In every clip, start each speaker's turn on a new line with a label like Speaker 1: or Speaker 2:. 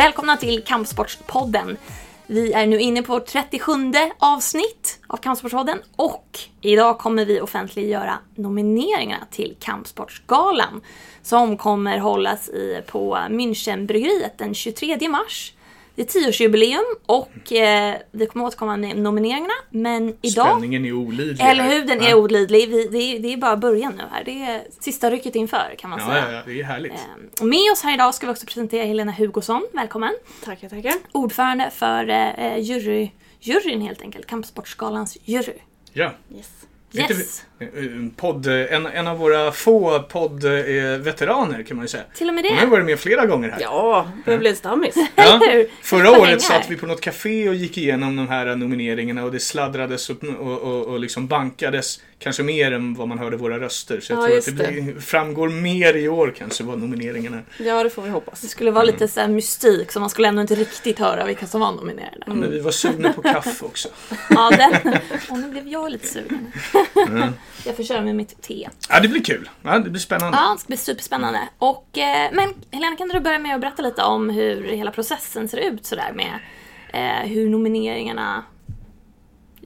Speaker 1: Välkomna till Kampsportspodden. Vi är nu inne på vårt 37 avsnitt av Kampsportspodden och idag kommer vi offentliggöra nomineringarna till Kampsportsgalan som kommer hållas i, på Münchenbryggeriet den 23 mars. Det är tioårsjubileum och eh, vi kommer återkomma med nomineringarna. Men idag...
Speaker 2: Spänningen är olidlig.
Speaker 1: Eller hur, den är olidlig. Vi, det, är, det är bara början nu här. Det är sista rycket inför kan man
Speaker 2: Ja,
Speaker 1: säga.
Speaker 2: ja, ja, det är härligt.
Speaker 1: Eh, Med oss här idag ska vi också presentera Helena Hugosson. Välkommen!
Speaker 3: Tackar, tackar.
Speaker 1: Ordförande för eh, jury, juryn helt enkelt. Kampsportsgalans jury.
Speaker 2: Ja.
Speaker 3: Yes.
Speaker 1: Yes!
Speaker 2: En, podd, en, en av våra få poddveteraner kan man ju säga.
Speaker 1: Till och med
Speaker 2: Hon har
Speaker 1: det.
Speaker 2: varit med flera gånger här.
Speaker 3: Ja, börjar bli en stammis.
Speaker 2: Ja. Förra året satt vi på något café och gick igenom de här nomineringarna och det sladdrades upp och, och, och liksom bankades kanske mer än vad man hörde våra röster. Så jag
Speaker 3: Ja,
Speaker 2: tror att det,
Speaker 3: just det.
Speaker 2: blir, framgår mer i år kanske vad nomineringarna är.
Speaker 3: Ja, det får vi
Speaker 1: Det
Speaker 3: hoppas.
Speaker 1: skulle vara lite så här mystik så man skulle ändå inte riktigt höra vilka som var nominerade.
Speaker 2: Men vi var sugna på kaffe också.
Speaker 1: Ja, den. Och nu blev jag lite sugen.
Speaker 2: Mm.
Speaker 1: Jag får köra med mitt te.
Speaker 2: Ja, det blir kul. Ja, det blir spännande.
Speaker 1: Ja, det ska bli superspännande. Och, eh, men Helena, kan du börja med att berätta lite om hur hela processen ser ut sådär med eh, hur nomineringarna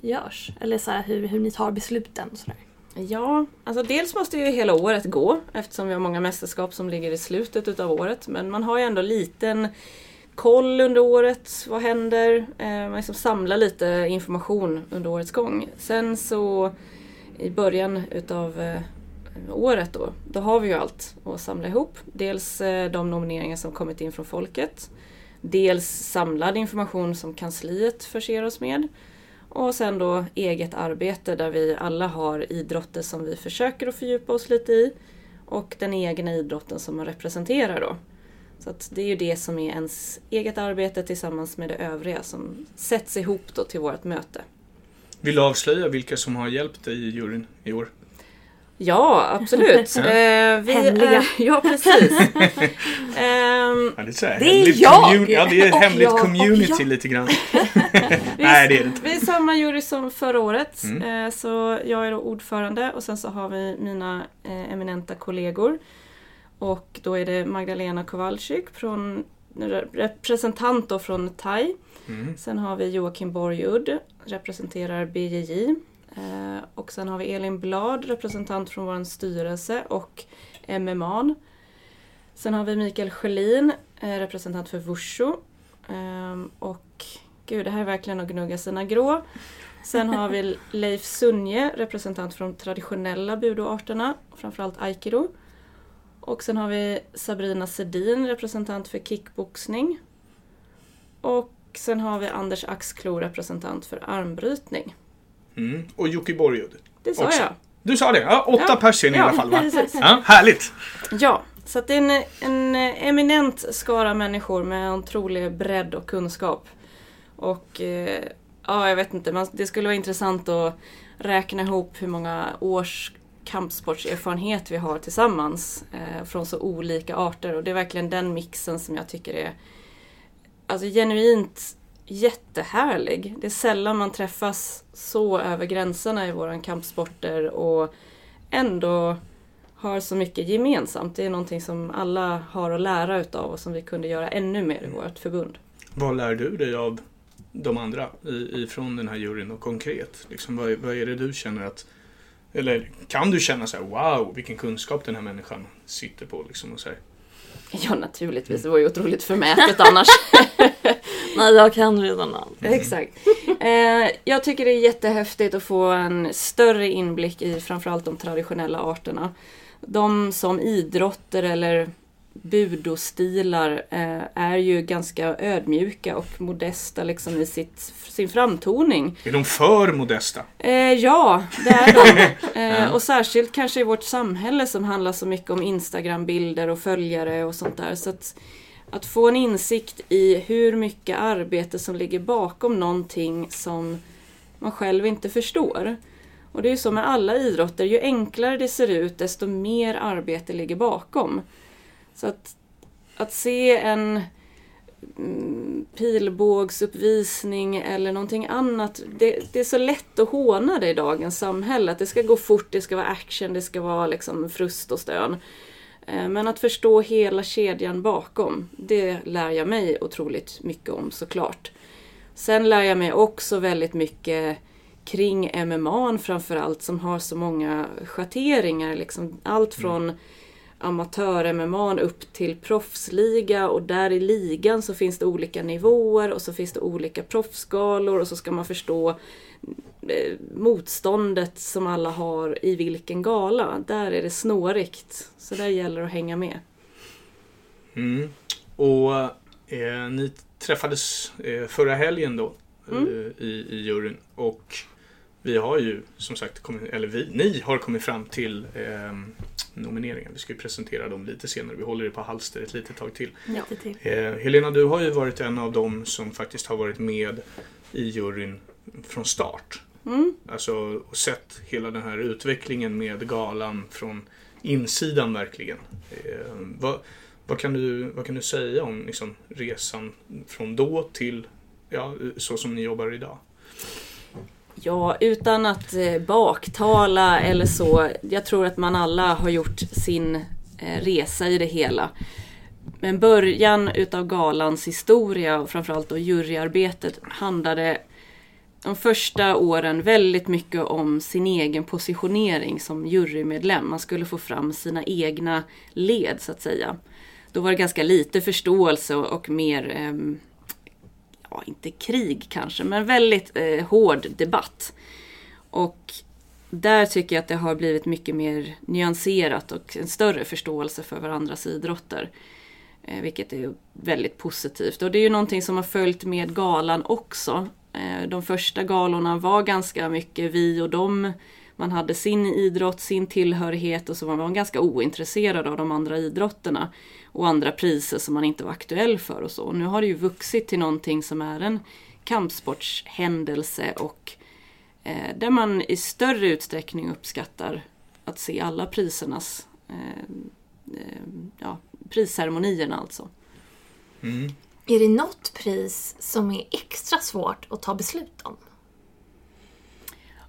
Speaker 1: görs? Eller så här, hur, hur ni tar besluten och sådär.
Speaker 3: Ja, alltså dels måste ju hela året gå eftersom vi har många mästerskap som ligger i slutet utav året. Men man har ju ändå liten koll under året. Vad händer? Eh, man liksom samlar lite information under årets gång. Sen så i början utav eh, året då, då har vi ju allt att samla ihop. Dels eh, de nomineringar som kommit in från folket. Dels samlad information som kansliet förser oss med. Och sen då eget arbete där vi alla har idrotter som vi försöker att fördjupa oss lite i. Och den egna idrotten som man representerar då. Så att det är ju det som är ens eget arbete tillsammans med det övriga som sätts ihop då till vårt möte.
Speaker 2: Vill du avslöja vilka som har hjälpt dig i juryn i år?
Speaker 3: Ja, absolut.
Speaker 2: Ja.
Speaker 3: Eh, vi
Speaker 1: Hemliga.
Speaker 3: Är, ja, precis. Ehm,
Speaker 2: Ja, det är,
Speaker 1: Det är
Speaker 2: hemligt
Speaker 1: jag!
Speaker 2: Ja, det är ett hemligt
Speaker 1: jag,
Speaker 2: community lite grann.
Speaker 3: vi,
Speaker 2: Nej, det är det inte.
Speaker 3: vi är samma jury som förra året.
Speaker 2: Mm.
Speaker 3: Eh, så jag är då ordförande och sen så har vi mina eh, eminenta kollegor. Och då är det Magdalena Kowalczyk, från, representant då från TAI.
Speaker 2: Mm.
Speaker 3: Sen har vi Joakim Borgudd, representerar BJJ. Eh, och sen har vi Elin Blad, representant från vår styrelse och MMA. Sen har vi Mikael Sjölin, eh, representant för Wushu. Ehm, och gud, det här är verkligen att gnugga sina grå. Sen har vi Leif Sunje, representant från traditionella budoarterna, framförallt aikido. Och sen har vi Sabrina Sedin, representant för kickboxning. Och sen har vi Anders Axklo, representant för armbrytning.
Speaker 2: Mm. Och Jocke Borgud.
Speaker 3: Det sa
Speaker 2: Också.
Speaker 3: jag.
Speaker 2: Du sa det? Ja, åtta
Speaker 3: Ja.
Speaker 2: pers är ni i
Speaker 3: Ja,
Speaker 2: alla fall va?
Speaker 3: precis.
Speaker 2: Ja, härligt!
Speaker 3: Ja, så att det är en, en eminent skara människor med en otrolig bredd och kunskap. Och eh, ja, jag vet inte, man, det skulle vara intressant att räkna ihop hur många års kampsportserfarenhet vi har tillsammans eh, från så olika arter. Och det är verkligen den mixen som jag tycker är alltså, genuint jättehärlig. Det är sällan man träffas så över gränserna i våra kampsporter och ändå har så mycket gemensamt. Det är någonting som alla har att lära utav och som vi kunde göra ännu mer i vårt förbund.
Speaker 2: Vad lär du dig av de andra ifrån den här juryn och konkret? Liksom, vad, vad är det du känner att... Eller kan du känna så här, wow, vilken kunskap den här människan sitter på liksom och så här.
Speaker 3: Ja, naturligtvis. Det var ju otroligt förmätet annars.
Speaker 1: Nej, jag kan redan allt.
Speaker 3: Exakt. Eh, jag tycker det är jättehäftigt att få en större inblick i framförallt de traditionella arterna. De som idrotter eller budostilar eh, är ju ganska ödmjuka och modesta liksom i sitt, sin framtoning.
Speaker 2: Är de för modesta?
Speaker 3: Eh, ja, det är de. Eh, och särskilt kanske i vårt samhälle som handlar så mycket om Instagram-bilder och följare och sånt där. Så att, att få en insikt i hur mycket arbete som ligger bakom någonting som man själv inte förstår. Och det är ju så med alla idrotter, ju enklare det ser ut desto mer arbete ligger bakom. Så att, att se en mm, pilbågsuppvisning eller någonting annat. Det, det är så lätt att håna det i dagens samhälle. Att det ska gå fort, det ska vara action, det ska vara liksom frust och stön. Eh, Men att förstå hela kedjan bakom, det lär jag mig otroligt mycket om såklart. Sen lär jag mig också väldigt mycket kring MMA framförallt som har så många schatteringar. Liksom allt från amatör-MMA upp till proffsliga och där i ligan så finns det olika nivåer och så finns det olika proffsskalor och så ska man förstå eh, motståndet som alla har i vilken gala. Där är det snårigt. Så där gäller det att hänga med.
Speaker 2: Mm. Och eh, ni träffades eh, förra helgen då
Speaker 3: Mm.
Speaker 2: eh, i, i juryn. Och vi har ju som sagt, kommit, eller vi, ni har kommit fram till eh, nomineringar. Vi ska ju presentera dem lite senare. Vi håller det på halster ett litet tag till.
Speaker 1: Lite till.
Speaker 2: Eh, Helena, du har ju varit en av dem som faktiskt har varit med i juryn från start.
Speaker 3: Mm.
Speaker 2: Alltså och sett hela den här utvecklingen med galan från insidan verkligen. Eh, vad, vad, kan du, vad kan du säga om liksom, resan från då till ja, så som ni jobbar idag?
Speaker 3: Ja, utan att eh, baktala eller så. Jag tror att man alla har gjort sin eh, resa i det hela. Men början utav galans historia och framförallt då juryarbetet handlade de första åren väldigt mycket om sin egen positionering som jurymedlem. Man skulle få fram sina egna led så att säga. Då var det ganska lite förståelse och, mer eh, ja, inte krig kanske, men väldigt eh, hård debatt. Och där tycker jag att det har blivit mycket mer nyanserat och en större förståelse för varandras idrotter. Eh, vilket är väldigt positivt. Och det är ju någonting som har följt med galan också. Eh, de första galorna var ganska mycket vi och dem. Man hade sin idrott, sin tillhörighet och så var man ganska ointresserad av de andra idrotterna och andra priser som man inte var aktuell för och så. Nu har det ju vuxit till någonting som är en kampsportshändelse och eh, där man i större utsträckning uppskattar att se alla prisernas eh, eh, ja, prisceremonierna alltså.
Speaker 2: Mm.
Speaker 1: Är det något pris som är extra svårt att ta beslut om?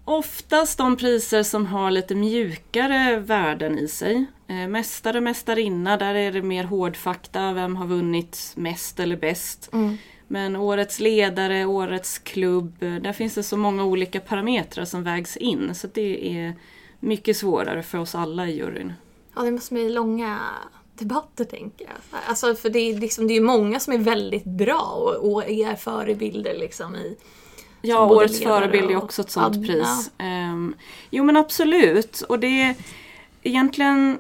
Speaker 3: Oftast de priser som har lite mjukare värden i sig. Eh, mästare, mästarinna, där är det mer hårdfakta. Vem har vunnit mest eller bäst? Men årets ledare, årets klubb, eh, där finns det så många olika parametrar som vägs in. Så det är mycket svårare för oss alla i juryn.
Speaker 1: Ja, det måste bli långa debatter tänker jag. Alltså, för det är, liksom, det är många som är väldigt bra och, och är förebilder liksom i
Speaker 3: Ja, årets förebild är också ett sånt
Speaker 1: Ja,
Speaker 3: pris. Ehm, jo men absolut. Och det är egentligen,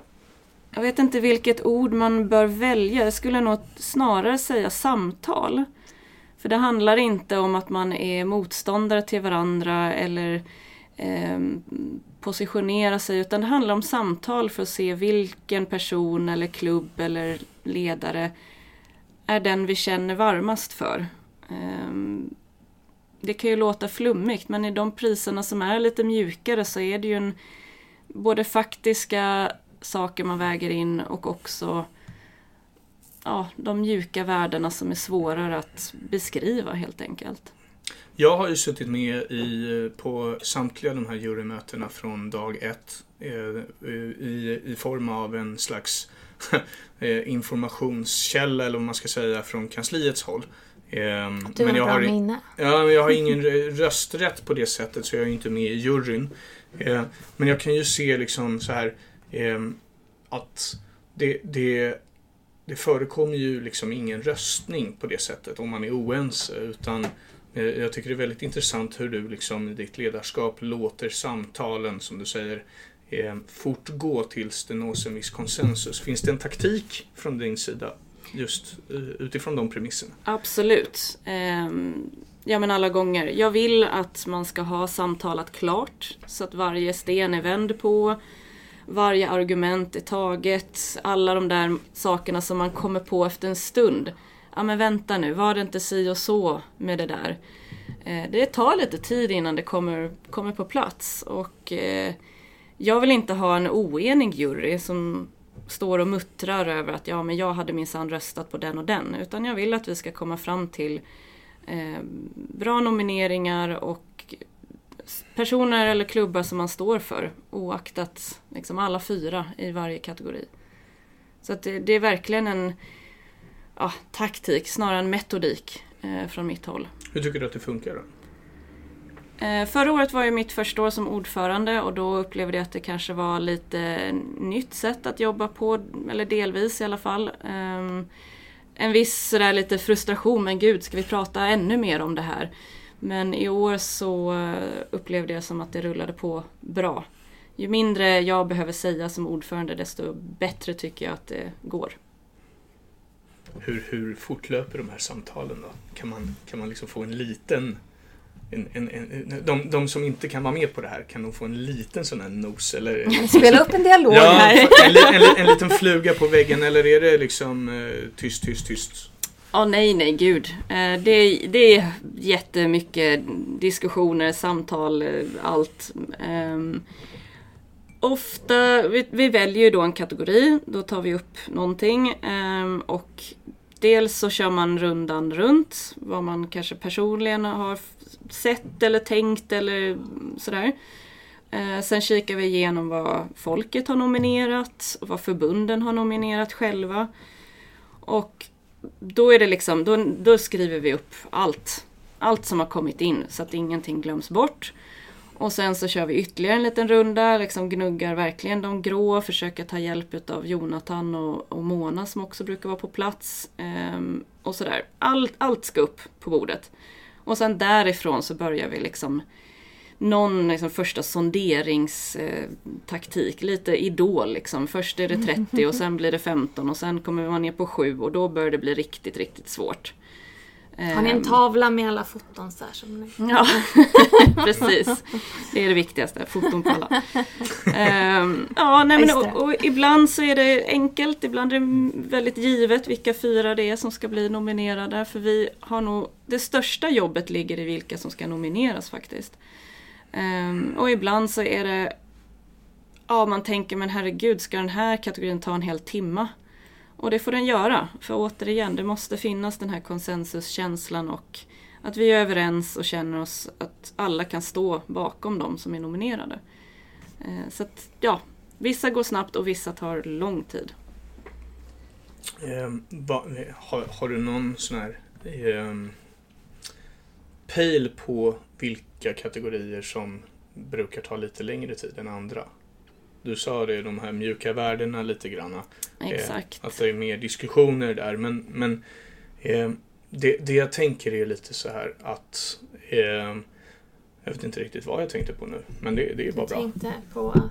Speaker 3: jag vet inte vilket ord man bör välja. Jag skulle nog snarare säga samtal. För det handlar inte om att man är motståndare till varandra eller ehm, positionera sig utan det handlar om samtal för att se vilken person eller klubb eller ledare är den vi känner varmast för. Ehm, det kan ju låta flummigt men i de priserna som är lite mjukare så är det ju en, både faktiska saker man väger in och också ja, de mjuka värdena som är svårare att beskriva helt enkelt.
Speaker 2: Jag har ju suttit med i, på samtliga de här jurymötena från dag ett eh, i, i form av en slags eh, informationskälla eller vad man ska säga från kansliets håll. Eh,
Speaker 1: Du har
Speaker 2: men jag
Speaker 1: bra
Speaker 2: har,
Speaker 1: minne.
Speaker 2: Ja, jag har ingen rösträtt på det sättet så jag är inte med i juryn. Eh, men jag kan ju se liksom så här eh, att det, det, det förekommer ju liksom ingen röstning på det sättet om man är oense utan eh, jag tycker det är väldigt intressant hur du liksom i ditt ledarskap låter samtalen, som du säger, eh, fortgå tills det nås en viss konsensus. Finns det en taktik från din sida just eh, utifrån de premisserna?
Speaker 3: Absolut. Ehm, ja men alla gånger. Jag vill att man ska ha samtalat klart så att varje sten är vänd på. Varje argument är taget. Alla de där sakerna som man kommer på efter en stund. Ja men vänta nu, var det inte si och så med det där? Eh, det tar lite tid innan det kommer, kommer på plats. Och eh, jag vill inte ha en oenig jury som står och muttrar över att ja, men jag hade minsann röstat på den och den. Utan jag vill att vi ska komma fram till eh, bra nomineringar och personer eller klubbar som man står för oaktat liksom alla fyra i varje kategori. Så att det, det är verkligen en ja, taktik snarare än metodik eh, från mitt håll.
Speaker 2: Hur tycker du att det funkar då?
Speaker 3: Eh, förra året var ju mitt första år som ordförande och då upplevde jag att det kanske var lite nytt sätt att jobba på, eller delvis i alla fall. Ehm, en viss sådär lite frustration, men gud, ska vi prata ännu mer om det här? Men i år så eh, upplevde jag som att det rullade på bra. Ju mindre jag behöver säga som ordförande desto bättre tycker jag att det går.
Speaker 2: Hur, hur fortlöper de här samtalen då? Kan man, kan man liksom få en liten en, en, en, de, de som inte kan vara med på det här kan nog få en liten sån här nos eller...
Speaker 1: Spela upp en dialog
Speaker 2: ja,
Speaker 1: här.
Speaker 2: En, en, en, liten fluga på väggen eller är det liksom eh, tyst, tyst, tyst?
Speaker 3: Ja, oh, nej, nej, gud. Eh, det, det är jättemycket diskussioner, samtal, eh, allt. Um, ofta, vi, vi, väljer ju då en kategori, då tar vi upp någonting um, och dels så kör man rundan runt, vad man kanske personligen har sett eller tänkt eller sådär. Eh, sen kikar vi igenom vad folket har nominerat och vad förbunden har nominerat själva. Och då är det liksom, då, då skriver vi upp allt. Allt som har kommit in så att ingenting glöms bort. Och sen så kör vi ytterligare en liten runda, liksom gnuggar verkligen de grå, försöker ta hjälp av Jonathan och, och Mona som också brukar vara på plats. Ehm, och sådär. Allt, allt ska upp på bordet. Och sen därifrån så börjar vi liksom någon liksom första sonderingstaktik, lite idol liksom. Först är det 30 och sen blir det 15 och sen kommer man ner på 7 och då börjar det bli riktigt, riktigt svårt.
Speaker 1: Har ni en ehm. tavla med alla foton så här som ni...
Speaker 3: Ja, precis. Det är det viktigaste, foton på alla. Um, ja, nej, men, och, och, ibland så är det enkelt, ibland är det väldigt givet vilka fyra det är som ska bli nominerade. För vi har nog, det största jobbet ligger i vilka som ska nomineras faktiskt. Um, och ibland så är det, ja man tänker men herregud, ska den här kategorin ta en hel timma? Och det får den göra, för återigen, det måste finnas den här konsensuskänslan och att vi är överens och känner oss att alla kan stå bakom dem som är nominerade. Eh, så att, ja, vissa går snabbt och vissa tar lång tid.
Speaker 2: Eh, va, har, har, du någon sån här eh, pejl på vilka kategorier som brukar ta lite längre tid än andra? Du sa det, de här mjuka värdena lite grann.
Speaker 3: Eh, Exakt.
Speaker 2: Eh, att det är mer diskussioner där. Men, men eh, det, det jag tänker är lite så här att eh, jag vet inte riktigt vad jag tänkte på nu, men det, det är bara
Speaker 1: jag
Speaker 2: bra.
Speaker 1: Tänkte på att,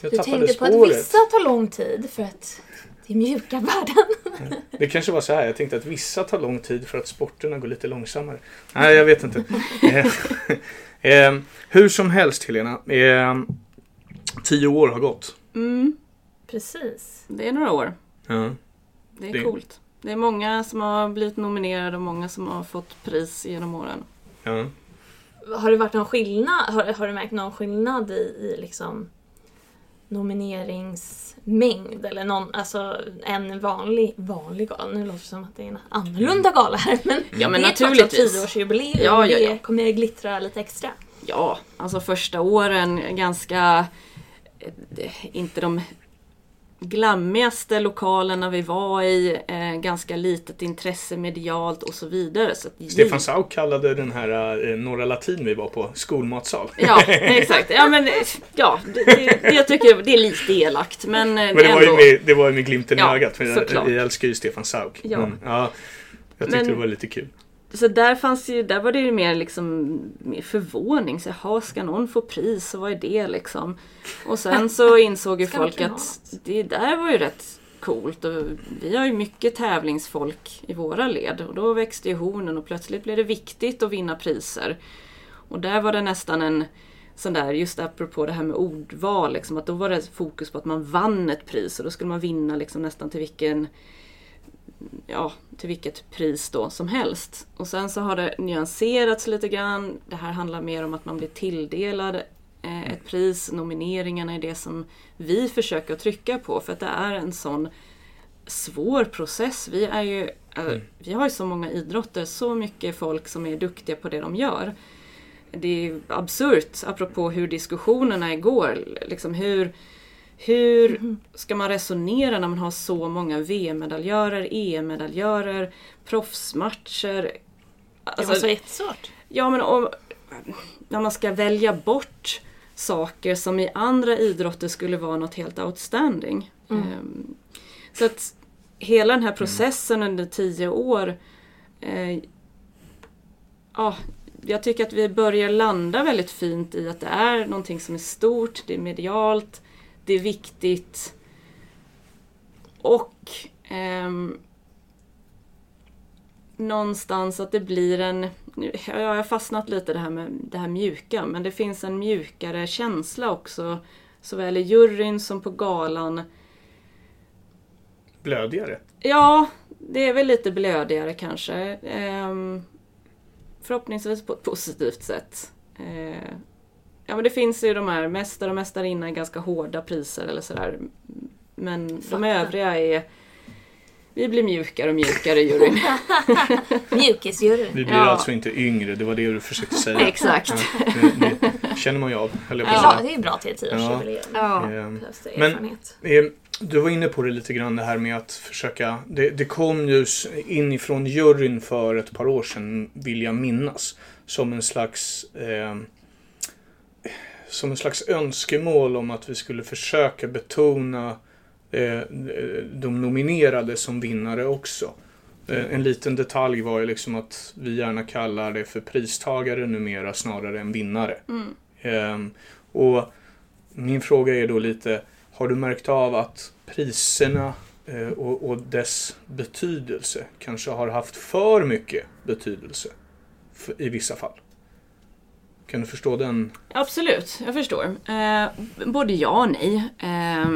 Speaker 2: jag
Speaker 1: du tänkte spåret. på att vissa tar lång tid för att det är mjuka värden.
Speaker 2: Det kanske var så här, jag tänkte att vissa tar lång tid för att sporterna går lite långsammare. Nej, jag vet inte. Eh, eh, hur som helst Helena. Eh, Tio år har gått.
Speaker 3: Mm.
Speaker 1: Precis.
Speaker 3: Det är några år.
Speaker 2: Ja.
Speaker 3: Det är det... coolt. Det är många som har blivit nominerade och många som har fått pris genom åren.
Speaker 2: Ja.
Speaker 1: Har det varit någon skillnad? Har, har du märkt någon skillnad i, i liksom nomineringsmängd eller någon, alltså en vanlig, vanlig gala. Nu låter det som att det är en annorlunda gala här men,
Speaker 3: ja, men
Speaker 1: det är
Speaker 3: naturligtvis.
Speaker 1: trots allt tioårsjubileum ja, ja, ja. det kommer glittra lite extra.
Speaker 3: Ja, alltså första åren ganska inte de glammigaste lokalerna vi var i, eh, ganska litet intresse medialt och så vidare. Så
Speaker 2: Stefan Sauk kallade den här eh, Norra Latin vi var på skolmatsal.
Speaker 3: Ja, exakt. Ja, men, ja det, det, jag tycker det är lite elakt. Men, eh,
Speaker 2: men det, det, var ju med, det var ju med glimten ja, i ögat. För jag, jag, älskar ju Stefan Sauk.
Speaker 3: Ja. Men,
Speaker 2: ja, jag tyckte men, det var lite kul.
Speaker 3: Så där fanns ju, där var det ju mer liksom mer förvåning. Så, jaha, ska någon få pris och vad är det liksom? Och sen så insåg ju folk att det där var ju rätt coolt. Och vi har ju mycket tävlingsfolk i våra led. Och då växte ju hornen och plötsligt blev det viktigt att vinna priser. Och där var det nästan en sån där, just apropå det här med ordval, liksom, att då var det fokus på att man vann ett pris och då skulle man vinna liksom nästan till vilken ja, till vilket pris då som helst. Och sen så har det nyanserats lite grann. Det här handlar mer om att man blir tilldelad eh, ett pris. Nomineringarna är det som vi försöker trycka på för att det är en sån svår process. Vi, är ju, äh, mm. vi har ju så många idrotter, så mycket folk som är duktiga på det de gör. Det är absurt, apropå hur diskussionerna igår, liksom hur Hur ska man resonera när man har så många VM-medaljörer, EM-medaljörer, proffsmatcher?
Speaker 1: Det
Speaker 3: Alltså,
Speaker 1: var så jättesvårt.
Speaker 3: Ja, men om, när man ska välja bort saker som i andra idrotter skulle vara något helt outstanding. Ehm, så att hela den här processen under tio år eh, ja, jag tycker att vi börjar landa väldigt fint i att det är någonting som är stort, det är medialt, det är viktigt. Och ehm, någonstans att det blir en... Nu, jag har fastnat lite det här med det här mjuka, men det finns en mjukare känsla också. Såväl i juryn som på galan.
Speaker 2: Blödigare.
Speaker 3: Ja, det är väl lite blödigare kanske. Ehm, förhoppningsvis på ett positivt sätt. Eh, ja men det finns ju de här mästare och mästarinna ganska hårda priser eller sådär. Men de
Speaker 1: Fattar.
Speaker 3: övriga är... Vi blir mjukare och mjukare i juryn.
Speaker 1: Mjukisjury.
Speaker 2: Vi blir
Speaker 3: Ja.
Speaker 2: alltså inte yngre, det var det du försökte säga.
Speaker 3: Exakt.
Speaker 2: Ja, det, det känner man ju av, höll jag på
Speaker 1: Ja, det är bra till
Speaker 2: Ja.
Speaker 1: 10-årsjubileum.
Speaker 3: Ja.
Speaker 2: Ehm, Men-. Eh, Du var inne på det lite grann det här med att försöka. Det, det kom ju inifrån juryn för ett par år sedan, vill jag minnas. Som en slags eh, som en slags önskemål om att vi skulle försöka betona eh, de nominerade som vinnare också. Eh, en liten detalj var ju liksom att vi gärna kallar det för pristagare numera snarare än vinnare.
Speaker 3: Mm.
Speaker 2: Ehm, och min fråga är då lite, har du märkt av att priserna eh, och, och dess betydelse kanske har haft för mycket betydelse i vissa fall? Kan du förstå den?
Speaker 3: Absolut, jag förstår. Eh, både ja och nej. Eh,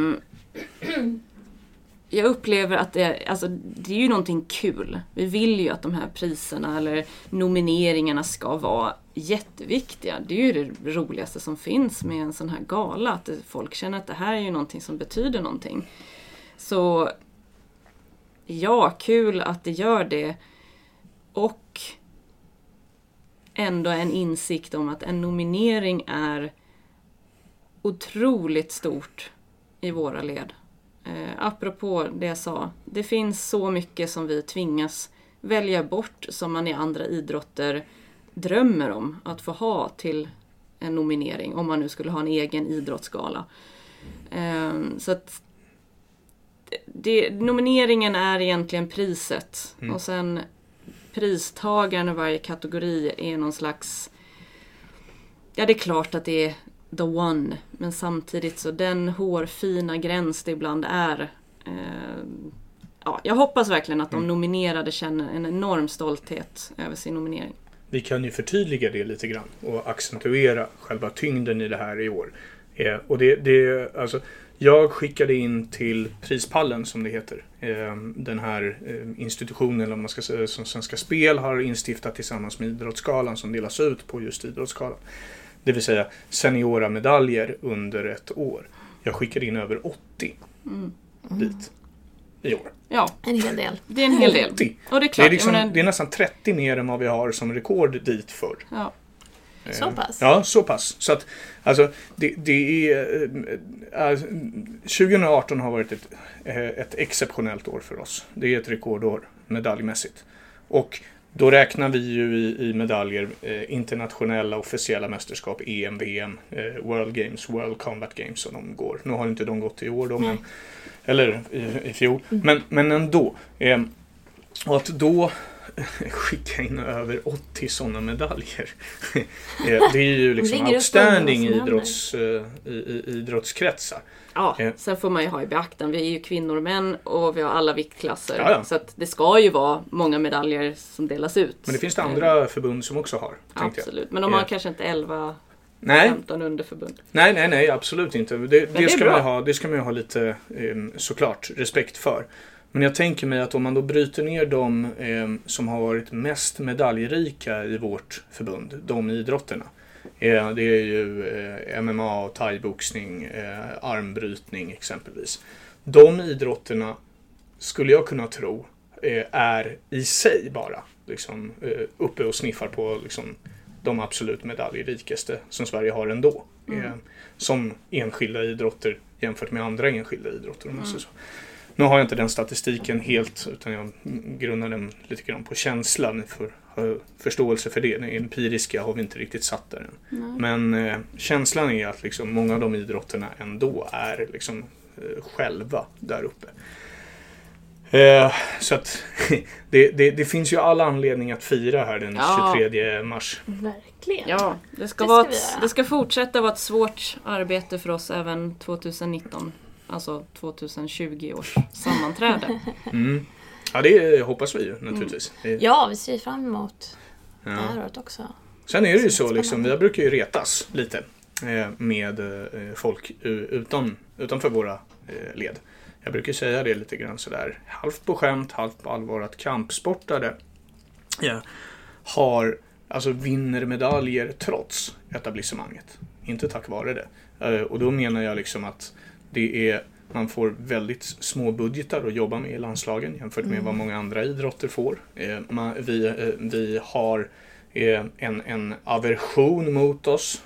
Speaker 3: jag upplever att det, alltså, det är ju någonting kul. Vi vill ju att de här priserna eller nomineringarna ska vara jätteviktiga. Det är ju det roligaste som finns med en sån här gala. Att folk känner att det här är ju någonting som betyder någonting. Så ja, kul att det gör det. Och ändå en insikt om att en nominering är otroligt stort i våra led. Eh, apropå det jag sa, det finns så mycket som vi tvingas välja bort som man i andra idrotter drömmer om att få ha till en nominering, om man nu skulle ha en egen idrottsgala. Eh, så att det, nomineringen är egentligen priset
Speaker 2: Mm.
Speaker 3: och sen pristagaren i varje kategori är någon slags... Ja, det är klart att det är the one, men samtidigt så den hårfina gräns det ibland är. Eh, ja, jag hoppas verkligen att de
Speaker 2: Mm.
Speaker 3: nominerade känner en enorm stolthet över sin nominering.
Speaker 2: Vi kan ju förtydliga det lite grann och accentuera själva tyngden i det här i år. Eh, och det, det, alltså, jag skickade in till Prispallen som det heter. Eh, den här eh, institutionen, eller man ska säga, som Svenska Spel har instiftat tillsammans med Idrottsgalan som delas ut på just Idrottsgalan. Det vill säga seniora medaljer under ett år. Jag skickade in över 80
Speaker 3: Mm.
Speaker 2: dit i år.
Speaker 3: Ja,
Speaker 1: En hel del.
Speaker 3: det är en hel del.
Speaker 2: 80!
Speaker 3: Och det är
Speaker 2: Det
Speaker 3: klart,
Speaker 2: är, liksom,
Speaker 3: menar,
Speaker 2: det är nästan 30 mer än vad vi har som rekord dit för.
Speaker 3: ja,
Speaker 1: Så
Speaker 2: Eh,
Speaker 1: pass?
Speaker 2: Ja, så pass. Så att, alltså, det, det är... eh, eh, 2018 har varit ett, eh, ett exceptionellt år för oss. Det är ett rekordår medaljmässigt. Och då räknar vi ju i, i medaljer eh, internationella officiella mästerskap, EM, VM, eh, World Games, World Combat Games som de går. Nu har inte de gått i år då, men, eller i, i fjol. Men, men ändå. Eh, och att då skicka in över 80 sådana medaljer. Eh, det är ju liksom outstanding idrotts, eh, idrottskretsar.
Speaker 3: ja,
Speaker 2: Ja.
Speaker 3: sen får man ju ha i beaktande, vi är ju kvinnor och män och vi har alla viktklasser.
Speaker 2: Ja, ja.
Speaker 3: Så det ska ju vara många medaljer som delas ut.
Speaker 2: Men det finns det
Speaker 3: Eh,
Speaker 2: andra förbund som också har. Tänkte jag.
Speaker 3: Absolut, men de har kanske inte 11,
Speaker 2: Nej,
Speaker 3: 15 underförbund.
Speaker 2: nej, nej, nej, absolut inte. Det,
Speaker 3: det
Speaker 2: det, ska
Speaker 3: bra.
Speaker 2: man ha, det ska man ju ha lite eh, såklart respekt för. Men jag tänker mig att om man då bryter ner de eh, som har varit mest medaljrika i vårt förbund, de idrotterna. Eh, det är ju eh, MMA, thaiboxning, eh, armbrytning exempelvis. De idrotterna skulle jag kunna tro eh, är i sig bara liksom, eh, uppe och sniffar på liksom, de absolut medaljrikaste som Sverige har ändå.
Speaker 3: Mm.
Speaker 2: Som enskilda idrotter jämfört med andra enskilda idrotter. Om säger så. Nu har jag inte den statistiken helt utan jag grundar den lite grann på känsla. Ni får ha förståelse för det. Det empiriska har vi inte riktigt satt där än. Men eh, känslan är att liksom många av de idrotterna ändå är liksom, eh, själva där uppe. Eh, så att det, det, det finns ju all anledning att fira här den
Speaker 3: Ja.
Speaker 2: 23 mars.
Speaker 1: Verkligen.
Speaker 3: Ja, det ska,
Speaker 1: Det ska
Speaker 3: ett, det ska fortsätta vara ett svårt arbete för oss även 2019. Alltså 2020 års sammanträde.
Speaker 2: Mm. Ja, det hoppas vi ju naturligtvis. Det-
Speaker 1: Ja, vi ser fram emot det
Speaker 2: ja.
Speaker 1: här året också.
Speaker 2: Sen är det ju så, liksom, vi brukar ju retas lite eh, med eh, folk utan, utanför våra eh, led. Jag brukar säga det lite grann sådär halvt på skämt, halvt på allvar att kampsportare ja, har, alltså vinner medaljer trots etablissemanget. Inte tack vare det. Och då menar jag liksom att det är man får väldigt små budgetar att jobba med i landslagen jämfört med vad många andra idrotter får. Eh, man, vi, eh, vi har eh, en, en aversion mot oss,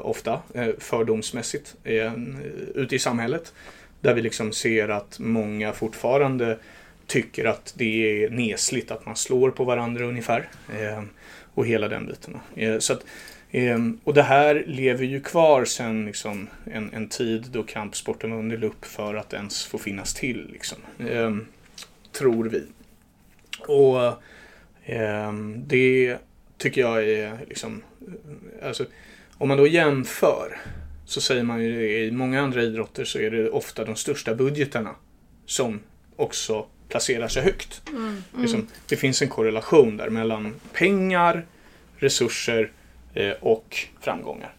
Speaker 2: ofta fördomsmässigt, ute i samhället. Där vi liksom ser att många fortfarande tycker att det är nesligt att man slår på varandra ungefär. Och hela den biten. Så att, eh, och det här lever ju kvar sen liksom en, en tid då kampsporten var under lupp för att ens få finnas till. Liksom. Eh, tror vi. Och Ehm, det tycker jag är liksom, alltså, om man då jämför så säger man ju i många andra idrotter så är det ofta de största budgetarna som också placerar sig högt. Liksom, det finns en korrelation där mellan pengar, resurser och framgångar.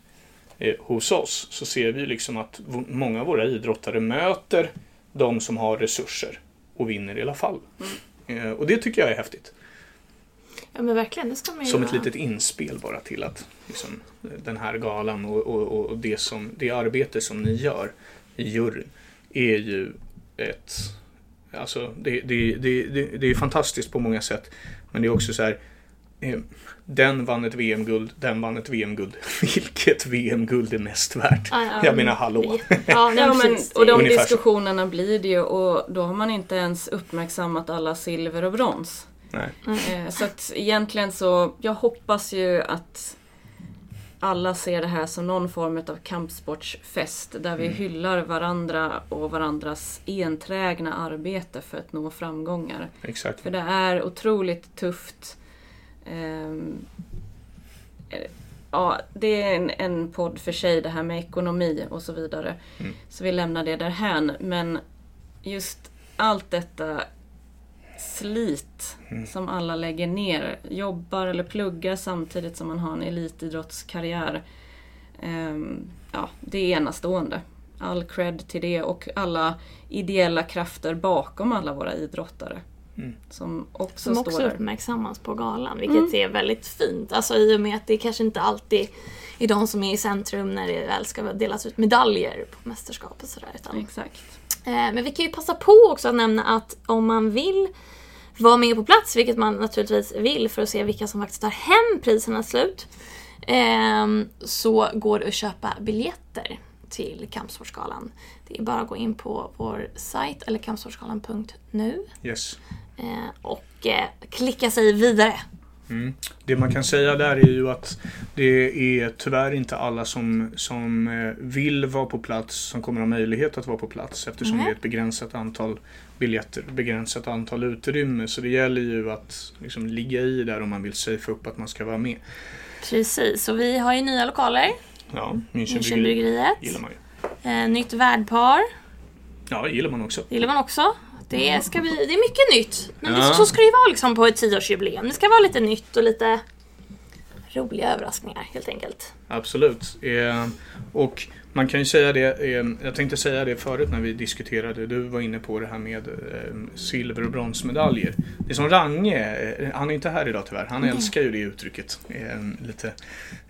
Speaker 2: Eh, hos oss så ser vi liksom att många av våra idrottare möter de som har resurser och vinner i alla fall. Eh, och det tycker jag är häftigt.
Speaker 1: Ja men verkligen, det ska man ju
Speaker 2: Som ett
Speaker 1: göra.
Speaker 2: litet inspel bara till att liksom, den här galan och, och, och det, som, det arbete som ni gör i juryn är ju ett... Alltså det, det, det, det, det är fantastiskt på många sätt. Men det är också så här... eh, Den vann ett VM-guld, den vann ett VM-guld. Vilket VM-guld är mest värt?
Speaker 1: Ja, ja,
Speaker 2: Jag menar hallå.
Speaker 1: Ja,
Speaker 3: Ja, men, och de
Speaker 2: Ungefär så.
Speaker 3: diskussionerna blir det ju och då har man inte ens uppmärksammat alla silver och brons.
Speaker 2: Nej.
Speaker 3: Eh, Så att egentligen så, jag hoppas ju att alla ser det här som någon form av kampsportsfest där vi hyllar varandra och varandras enträgna arbete för att nå framgångar.
Speaker 2: Exakt.
Speaker 3: För det är otroligt tufft. Ehm, eh, ja, det är en, en podd för sig det här med ekonomi och så vidare.
Speaker 2: Mm.
Speaker 3: Så vi lämnar det därhän. Men just allt detta slit
Speaker 2: Mm.
Speaker 3: som alla lägger ner, jobbar eller pluggar samtidigt som man har en elitidrottskarriär. Ehm, ja, det är enastående. All cred till det och alla ideella krafter bakom alla våra idrottare.
Speaker 2: Mm.
Speaker 3: Som också
Speaker 1: Som
Speaker 3: står
Speaker 1: också uppmärksammas på galan, vilket är väldigt fint. Alltså i och med att det kanske inte alltid är de som är i centrum när det väl ska delas ut medaljer på mästerskap och sådär. Utan,
Speaker 3: Exakt.
Speaker 1: eh, men vi kan ju passa på också att nämna att om man vill vara med på plats, vilket man naturligtvis vill för att se vilka som faktiskt tar hem priserna slut, ehm, så går det att köpa biljetter till Kampsportsgalan. Det är bara att gå in på vår sajt eller kampsportsgalan.nu
Speaker 2: Yes.
Speaker 1: Eh, och eh, klicka sig vidare.
Speaker 2: Mm. Det man kan säga där är ju att det är tyvärr inte alla som, som eh, vill vara på plats som kommer ha möjlighet att vara på plats eftersom
Speaker 1: Nej.
Speaker 2: det är ett begränsat antal biljetter, begränsat antal utrymme. Så det gäller ju att liksom ligga i där om man vill safea upp att man ska vara med.
Speaker 1: Precis, och vi har ju nya lokaler.
Speaker 2: Ja, Münchenbryggeri
Speaker 1: Münchenbryggeriet.
Speaker 2: gillar man ju.
Speaker 1: Eh, nytt värdpar.
Speaker 2: Ja, gillar man också.
Speaker 1: Gillar man också. Det, ska bli, det är mycket nytt. Men det,
Speaker 2: Ja.
Speaker 1: så ska det ju vara liksom på ett tioårsjubileum. Det ska vara lite nytt och lite roliga överraskningar helt enkelt.
Speaker 2: Absolut. Eh, och man kan ju säga det, eh, jag tänkte säga det förut när vi diskuterade, du var inne på det här med eh, silver och bronsmedaljer. Det är som Range, eh, han är inte här idag tyvärr, han älskar ju det uttrycket. Eh, lite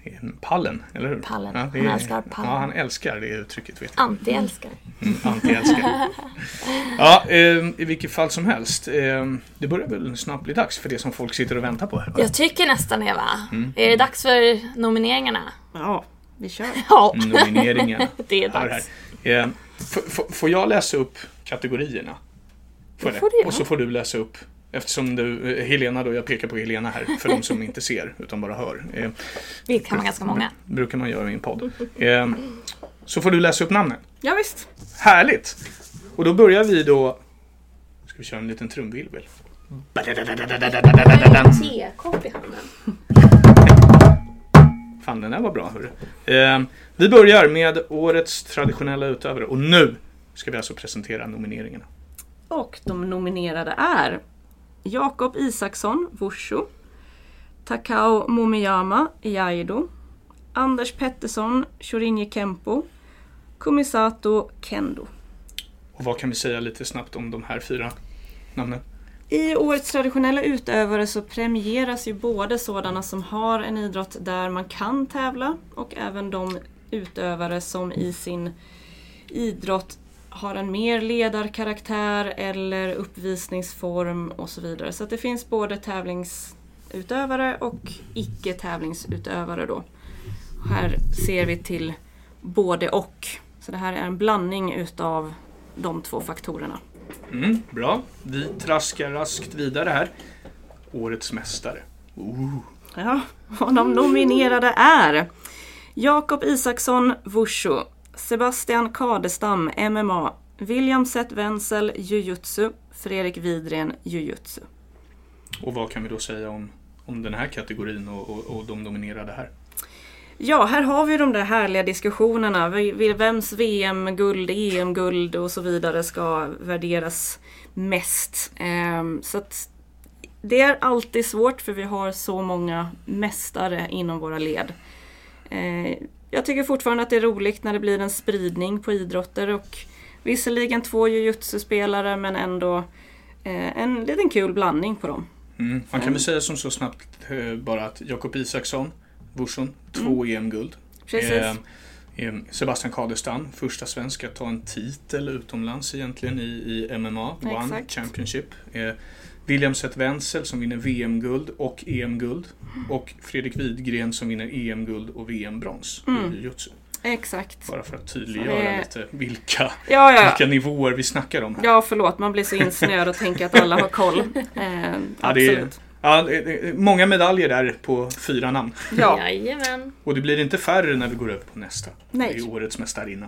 Speaker 2: eh, pallen, eller hur?
Speaker 1: Pallen.
Speaker 2: det
Speaker 1: Han älskar pallen.
Speaker 2: Ja, han älskar det uttrycket vet jag.
Speaker 1: Anti-älskare.
Speaker 2: Mm, Anti-älskar. ja, eh, i vilket fall som helst. Eh, det börjar väl snart bli dags för det som folk sitter och väntar på här. va?
Speaker 1: Jag tycker nästan Eva.
Speaker 2: Mm.
Speaker 1: Är det dags för nomineringarna?
Speaker 3: Ja, vi kör.
Speaker 1: Ja,
Speaker 2: Nomineringarna.
Speaker 1: det är
Speaker 2: här.
Speaker 1: dags.
Speaker 2: Eh, f- f- får jag läsa upp kategorierna? Får
Speaker 1: Det
Speaker 2: jag
Speaker 1: får du göra.
Speaker 2: Och så får du läsa upp Eftersom du, eh, Helena då, jag pekar på Helena här för de som inte ser utan bara hör. Eh,
Speaker 1: Det kan vara ganska många.
Speaker 2: brukar man göra i en podd. Eh, så får du läsa upp namnen.
Speaker 3: Ja, visst.
Speaker 2: Härligt! Och då börjar vi då... Ska vi köra en liten trumvirvel?
Speaker 1: tekopp i handen.
Speaker 2: Fan, den där var bra hörru. Eh, vi börjar med årets traditionella utövare och nu ska vi alltså presentera nomineringarna.
Speaker 3: Och de nominerade är Jakob Isaksson, Wushu. Takao Momiyama, Jaido. Anders Pettersson, Shorinji Kempo. Kumisato Kendo.
Speaker 2: Och vad kan vi säga lite snabbt om de här fyra namnen?
Speaker 3: I årets traditionella utövare så premieras ju både sådana som har en idrott där man kan tävla och även de utövare som i sin idrott har en mer ledarkaraktär eller uppvisningsform och så vidare. Så att det finns både tävlingsutövare och icke-tävlingsutövare då. Här ser vi till både och. Så det här är en blandning utav de två faktorerna.
Speaker 2: Mm, bra. Vi traskar raskt vidare här. Årets mästare. Ooh.
Speaker 3: Ja, och de nominerade är Jakob Isaksson, Wushu, Sebastian Kadestam, MMA, William Seth Wenzel, Jujutsu, Fredrik Widgren, Jujutsu.
Speaker 2: Och vad kan vi då säga om, om den här kategorin och, och, och de nominerade här?
Speaker 3: Ja, här har vi de där härliga diskussionerna. Vems VM-guld, EM-guld och så vidare ska värderas mest. Ehm, Så det är alltid svårt för vi har så många mästare inom våra led. Eh, Jag tycker fortfarande att det är roligt när det blir en spridning på idrotter och visserligen två jujutsu-spelare men ändå eh, en liten kul blandning på dem.
Speaker 2: Mm. Man kan väl säga som så snabbt eh, bara att Jakob Isaksson, Wursson, två EM-guld.
Speaker 3: Precis.
Speaker 2: Eh, eh, Sebastian Kadestam, första svensk att ta en titel utomlands egentligen i, i MMA, One
Speaker 3: Exakt.
Speaker 2: Championship. Eh, William Seth Wenzel som vinner VM-guld och EM-guld. Och Fredrik Widgren som vinner EM-guld och VM-brons
Speaker 3: Mm.
Speaker 2: i jujutsu.
Speaker 3: Exakt.
Speaker 2: Bara för att tydliggöra
Speaker 3: det-
Speaker 2: lite vilka,
Speaker 3: Ja, ja.
Speaker 2: vilka nivåer vi snackar om här.
Speaker 3: Ja, förlåt. Man blir så insnöad och tänker att alla har koll. Eh,
Speaker 2: Ja, det är-
Speaker 3: absolut.
Speaker 2: Ja, många medaljer där på fyra namn.
Speaker 3: Ja,
Speaker 1: Jajamän.
Speaker 2: Och det blir inte färre när vi går över på nästa.
Speaker 3: Nej.
Speaker 2: Det är årets mästarinna.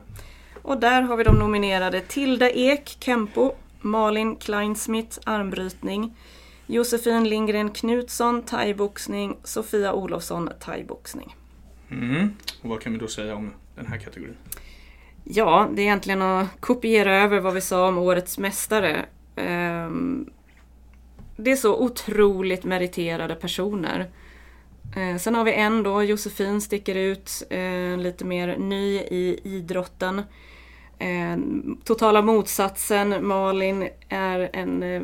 Speaker 3: och där har vi de nominerade Tilda Ek, Kempo, Malin Kleinsmith, armbrytning, Josefin Lindgren Knutsson, thaiboxning, Sofia Olofsson, thaiboxning.
Speaker 2: Mm. Och vad kan vi då säga om den här kategorin?
Speaker 3: Ja, det är egentligen att kopiera över vad vi sa om årets mästare. Ehm, Det är så otroligt meriterade personer. Eh, Sen har vi en då, Josefin sticker ut, eh, lite mer ny i idrotten. Eh, Totala motsatsen, Malin är en eh,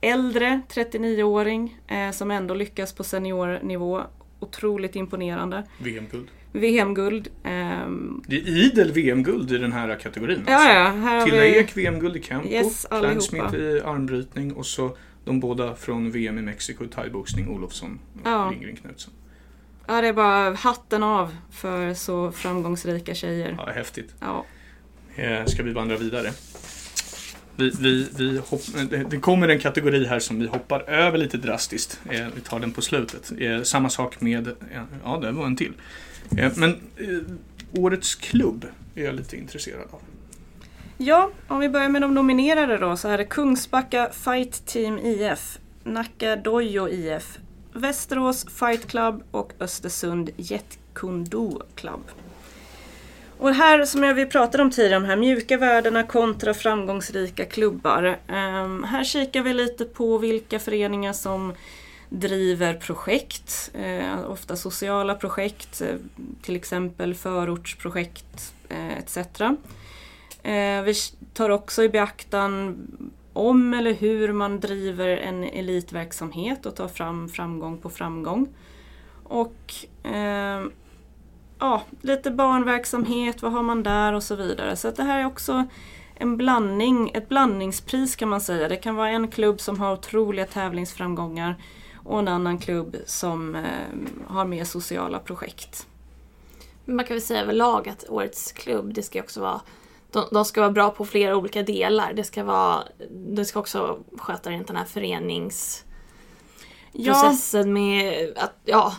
Speaker 3: äldre 39-åring eh, som ändå lyckas på seniornivå. Otroligt imponerande.
Speaker 2: VM-guld.
Speaker 3: VM-guld. ehm,
Speaker 2: Det är idel VM-guld i den här kategorin.
Speaker 3: Ja, ja, här har
Speaker 2: Tilda
Speaker 3: vi...
Speaker 2: Ek VM-guld i Kempo,
Speaker 3: Yes,
Speaker 2: Klein. Smith i armbrytning och så de båda från VM i Mexiko thaiboxning, Olofsson och
Speaker 3: Ja.
Speaker 2: Lindgren Knutsson.
Speaker 3: Ja, det är bara hatten av för så framgångsrika tjejer.
Speaker 2: Ja, häftigt.
Speaker 3: Ja.
Speaker 2: Eh, ska vi vandra vidare? Vi, vi, vi hopp, eh, det- kommer en kategori här som vi hoppar över lite drastiskt. Eh, vi tar den på slutet. Eh, samma sak med, ja det var en till. Men årets klubb är jag lite intresserad av
Speaker 3: ja, om vi börjar med de nominerade då så är det Kungsbacka Fight Team IF, Nacka Dojo IF, Västerås Fight Club och Östersund Jet Kundo Club. Och här som jag vi pratade om tidigare, de här mjuka värdena kontra framgångsrika klubbar. Um, här kikar vi lite på vilka föreningar som driver projekt, eh, ofta sociala projekt, eh, till exempel förortsprojekt eh, etc. Eh, vi tar också i beaktan om eller hur man driver en elitverksamhet och tar fram framgång på framgång. Och eh, ja, lite barnverksamhet, vad har man där och så vidare. Så att det här är också en blandning, ett blandningspris kan man säga. Det kan vara en klubb som har otroliga tävlingsframgångar och en annan klubb som eh, har mer sociala projekt.
Speaker 1: Man kan väl säga överlag att årets klubb, det ska också vara de, de ska vara bra på flera olika delar. Det ska vara, det ska också sköta den här föreningsprocessen med att, ja,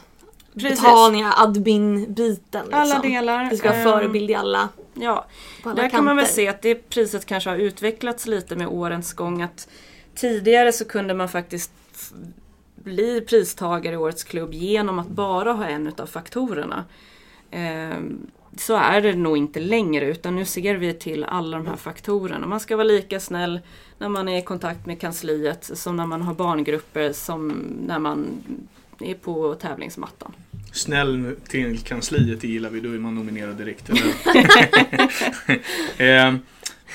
Speaker 3: Precis.
Speaker 1: betalningar, admin-biten. Liksom.
Speaker 3: Alla delar.
Speaker 1: Det ska vara
Speaker 3: ehm,
Speaker 1: förebild i alla,
Speaker 3: Ja,
Speaker 1: alla
Speaker 3: Där kan man väl
Speaker 1: kanter.
Speaker 3: se att det priset kanske har utvecklats lite med årens gång. Att tidigare så kunde man faktiskt bli pristagare i Årets klubb genom att bara ha en utav faktorerna. Så är det nog inte längre utan nu ser vi till alla de här faktorerna. Man ska vara lika snäll när man är i kontakt med kansliet som när man har barngrupper som när man är på tävlingsmattan.
Speaker 2: Snäll till kansliet, det gillar vi. Då är man nominerad direkt. Eh,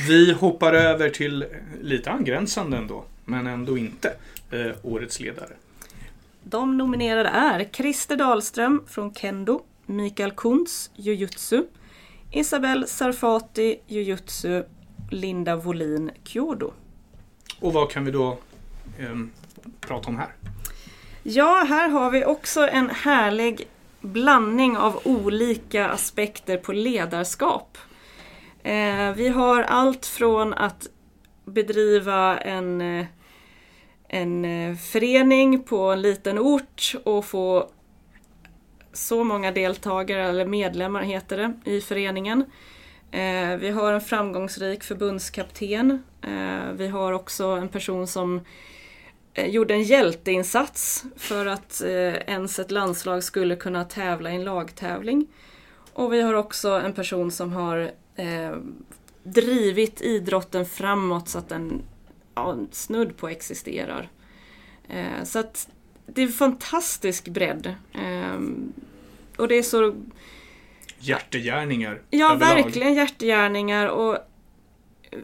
Speaker 2: vi hoppar över till lite angränsande ändå, men ändå inte. Eh, årets ledare.
Speaker 3: De nominerade är Christer Dahlström från Kendo, Mikael Kuntz, Jujutsu, Isabel Sarfati, Jujutsu, Linda Wolin, Kyodo.
Speaker 2: Och vad kan vi då ehm, prata om här?
Speaker 3: Ja, här har vi också en härlig blandning av olika aspekter på ledarskap. Eh, vi har allt från att bedriva en, eh, en eh, förening på en liten ort och få så många deltagare, eller medlemmar heter det, i föreningen. Eh, vi har en framgångsrik förbundskapten. Eh, vi har också en person som eh, gjorde en hjälteinsats för att eh, ens ett landslag skulle kunna tävla i en lagtävling. Och vi har också en person som har eh, drivit idrotten framåt så att den ja, snudd på existerar. Eh, så att det är fantastisk bredd. Eh, och det är så
Speaker 2: Hjärtegärningar
Speaker 3: Ja,
Speaker 2: överlag.
Speaker 3: verkligen hjärtegärningar och eh,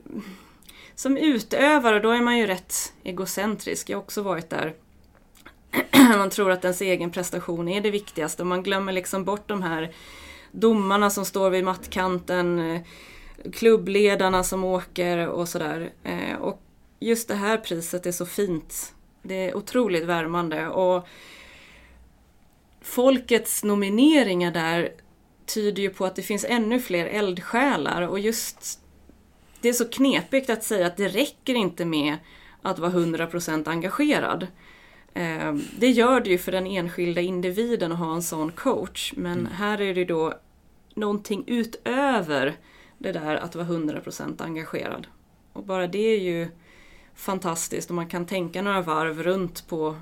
Speaker 3: som utövare då är man ju rätt egocentrisk. Jag har också varit där. man tror att ens egen prestation är det viktigaste och man glömmer liksom bort de här domarna som står vid mattkanten, eh, klubbledarna som åker och sådär. Eh, Och just det här priset är så fint. Det är otroligt värmande och folkets nomineringar där tyder ju på att det finns ännu fler eldsjälar och just det är så knepigt att säga att det räcker inte med att vara 100% engagerad. Eh, Det gör det ju för den enskilda individen att ha en sån coach men här är det då någonting utöver det där att vara 100% engagerad. Och bara det är ju fantastiskt och man kan tänka några varv runt på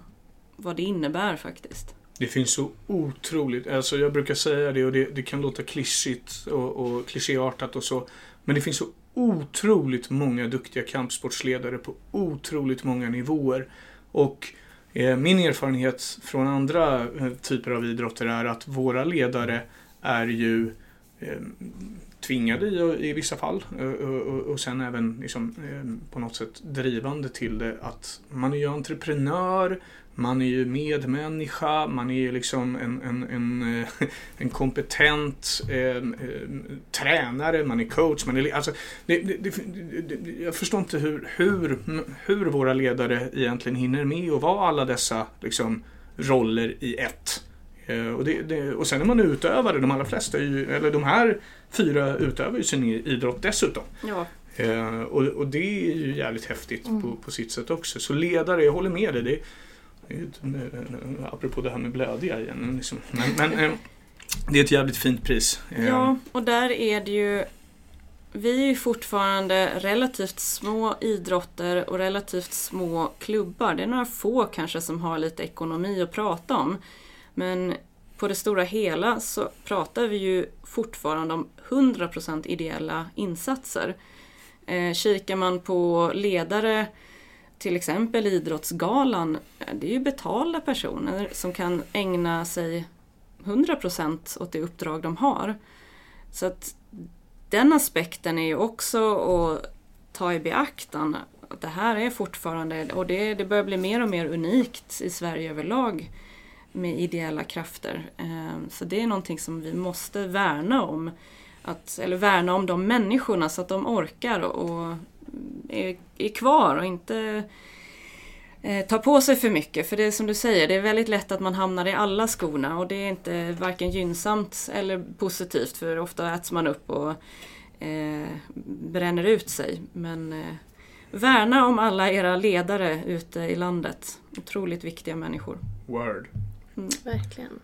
Speaker 3: vad det innebär faktiskt.
Speaker 2: Det finns så otroligt, alltså jag brukar säga det och det, det kan låta klyschigt och, och klichéartat och så. Men det finns så otroligt många duktiga kampsportsledare på otroligt många nivåer. Och eh, min erfarenhet från andra eh, typer av idrotter är att våra ledare är ju eh, tvingade i, i vissa fall och, och, och sen även liksom, på något sätt drivande till det att man är ju entreprenör, man är ju medmänniska, man är ju liksom en, en, en, en kompetent eh, tränare, man är coach. Man är, alltså, det, det, det, det, jag förstår inte hur, hur, hur våra ledare egentligen hinner med att vara alla dessa liksom, roller i ett. Eh, och, det, det, och sen är man utövare, de allra flesta, ju, eller de här fyra utövar ju sin idrott dessutom.
Speaker 3: Ja,
Speaker 2: Eh, och, och det är ju jävligt häftigt på, på sitt sätt också. Så ledare, jag håller med dig. Det, det eh, apropå det här med blödiga igen. Liksom. Men, men eh, det är ett jävligt fint pris. Eh,
Speaker 3: Ja, och där är det ju Vi är ju fortfarande relativt små idrotter och relativt små klubbar. Det är några få kanske som har lite ekonomi att prata om. Men på det stora hela så pratar vi ju fortfarande om 100% ideella insatser. Eh, kikar man på ledare, till exempel Idrottsgalan, eh, det är ju betalda personer som kan ägna sig 100% åt det uppdrag de har. Så att den aspekten är ju också att ta i beaktan. Att det här är fortfarande, och det, det börjar bli mer och mer unikt i Sverige överlag med ideella krafter. Ehm, så det är någonting som vi måste värna om. Att, eller värna om de människorna så att de orkar och är, är kvar och inte eh, tar på sig för mycket. För det är som du säger, det är väldigt lätt att man hamnar i alla skorna och det är inte varken gynnsamt eller positivt för ofta äts man upp och eh, bränner ut sig. Men eh, värna om alla era ledare ute i landet. Otroligt viktiga människor.
Speaker 2: Word.
Speaker 1: Verkligen.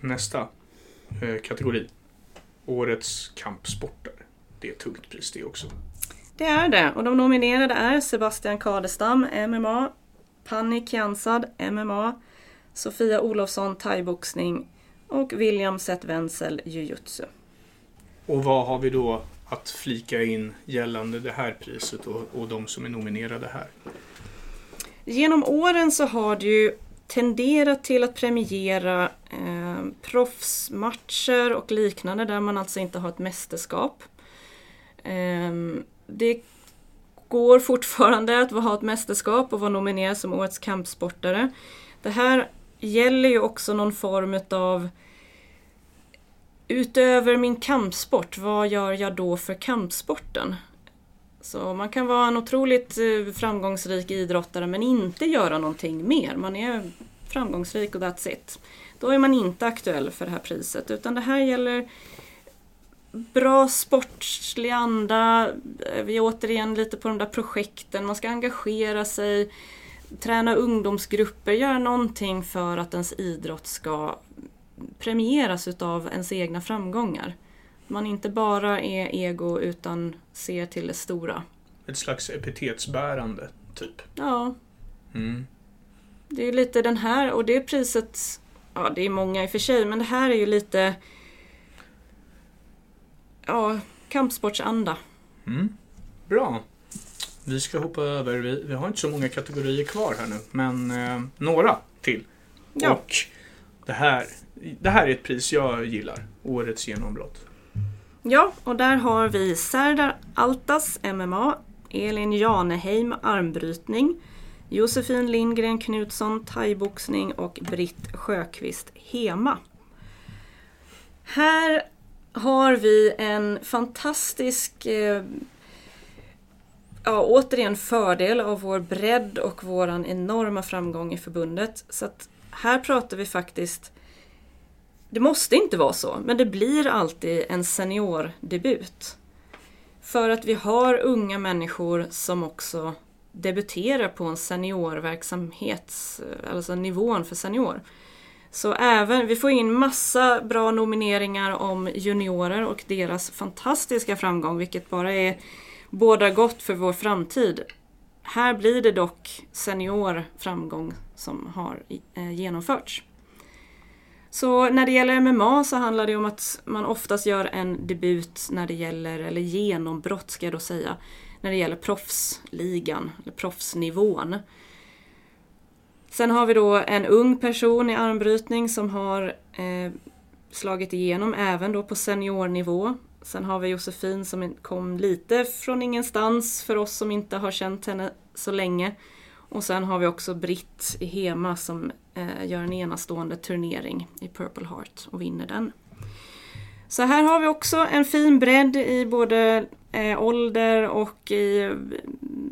Speaker 2: Nästa eh, kategori. Årets kampsportare. Det är ett tungt pris det också.
Speaker 3: Det är det och de nominerade är Sebastian Kadestam, MMA, Panni Kiansad, MMA, Sofia Olofsson, thaiboxning och William Seth Wenzel, jujutsu.
Speaker 2: Och vad har vi då att flika in gällande det här priset och, och de som är nominerade här?
Speaker 3: Genom åren så har det ju tenderat till att premiera eh, proffsmatcher och liknande där man alltså inte har ett mästerskap. Eh, det går fortfarande att ha ett mästerskap och vara nominerad som årets kampsportare. Det här gäller ju också någon form av Utöver min kampsport, vad gör jag då för kampsporten? Så man kan vara en otroligt eh, framgångsrik idrottare men inte göra någonting mer. Man är framgångsrik och that's it. Då är man inte aktuell för det här priset utan det här gäller bra sportslig anda. Eh, vi är återigen lite på de där projekten. Man ska engagera sig, träna ungdomsgrupper, göra någonting för att ens idrott ska premieras utav ens egna framgångar. Man inte bara är ego utan ser till det stora.
Speaker 2: Ett slags epitetsbärande, typ.
Speaker 3: Ja,
Speaker 2: Mm.
Speaker 3: det är lite den här och det priset, ja det är många i och för sig, men det här är ju lite ja, kampsportsanda.
Speaker 2: Mm. Bra. Vi ska hoppa över, vi, vi har inte så många kategorier kvar här nu, men eh, några till.
Speaker 3: Ja.
Speaker 2: Och det här, det här är ett pris jag gillar. Årets genombrott.
Speaker 3: Ja, och där har vi Serdar Altas MMA, Elin Janeheim armbrytning, Josefin Lindgren Knutsson thaiboxning och Britt Sjöqvist Hema. Här har vi en fantastisk eh, Ja, återigen fördel av vår bredd och våran enorma framgång i förbundet. Så att här pratar vi faktiskt det måste inte vara så, men det blir alltid en seniordebut. För att vi har unga människor som också debuterar på en seniorverksamhet, alltså nivån för senior. Så även, vi får in massa bra nomineringar om juniorer och deras fantastiska framgång, vilket bara är båda gott för vår framtid. Här blir det dock senior framgång som har eh, genomförts. Så när det gäller MMA så handlar det om att man oftast gör en debut när det gäller, eller genombrott ska jag då säga, när det gäller proffsligan, eller proffsnivån. Sen har vi då en ung person i armbrytning som har eh, slagit igenom även då på seniornivå. Sen har vi Josefin som kom lite från ingenstans för oss som inte har känt henne så länge. Och sen har vi också Britt i Hema som gör en enastående turnering i Purple Heart och vinner den. Så här har vi också en fin bredd i både eh, ålder och i eh,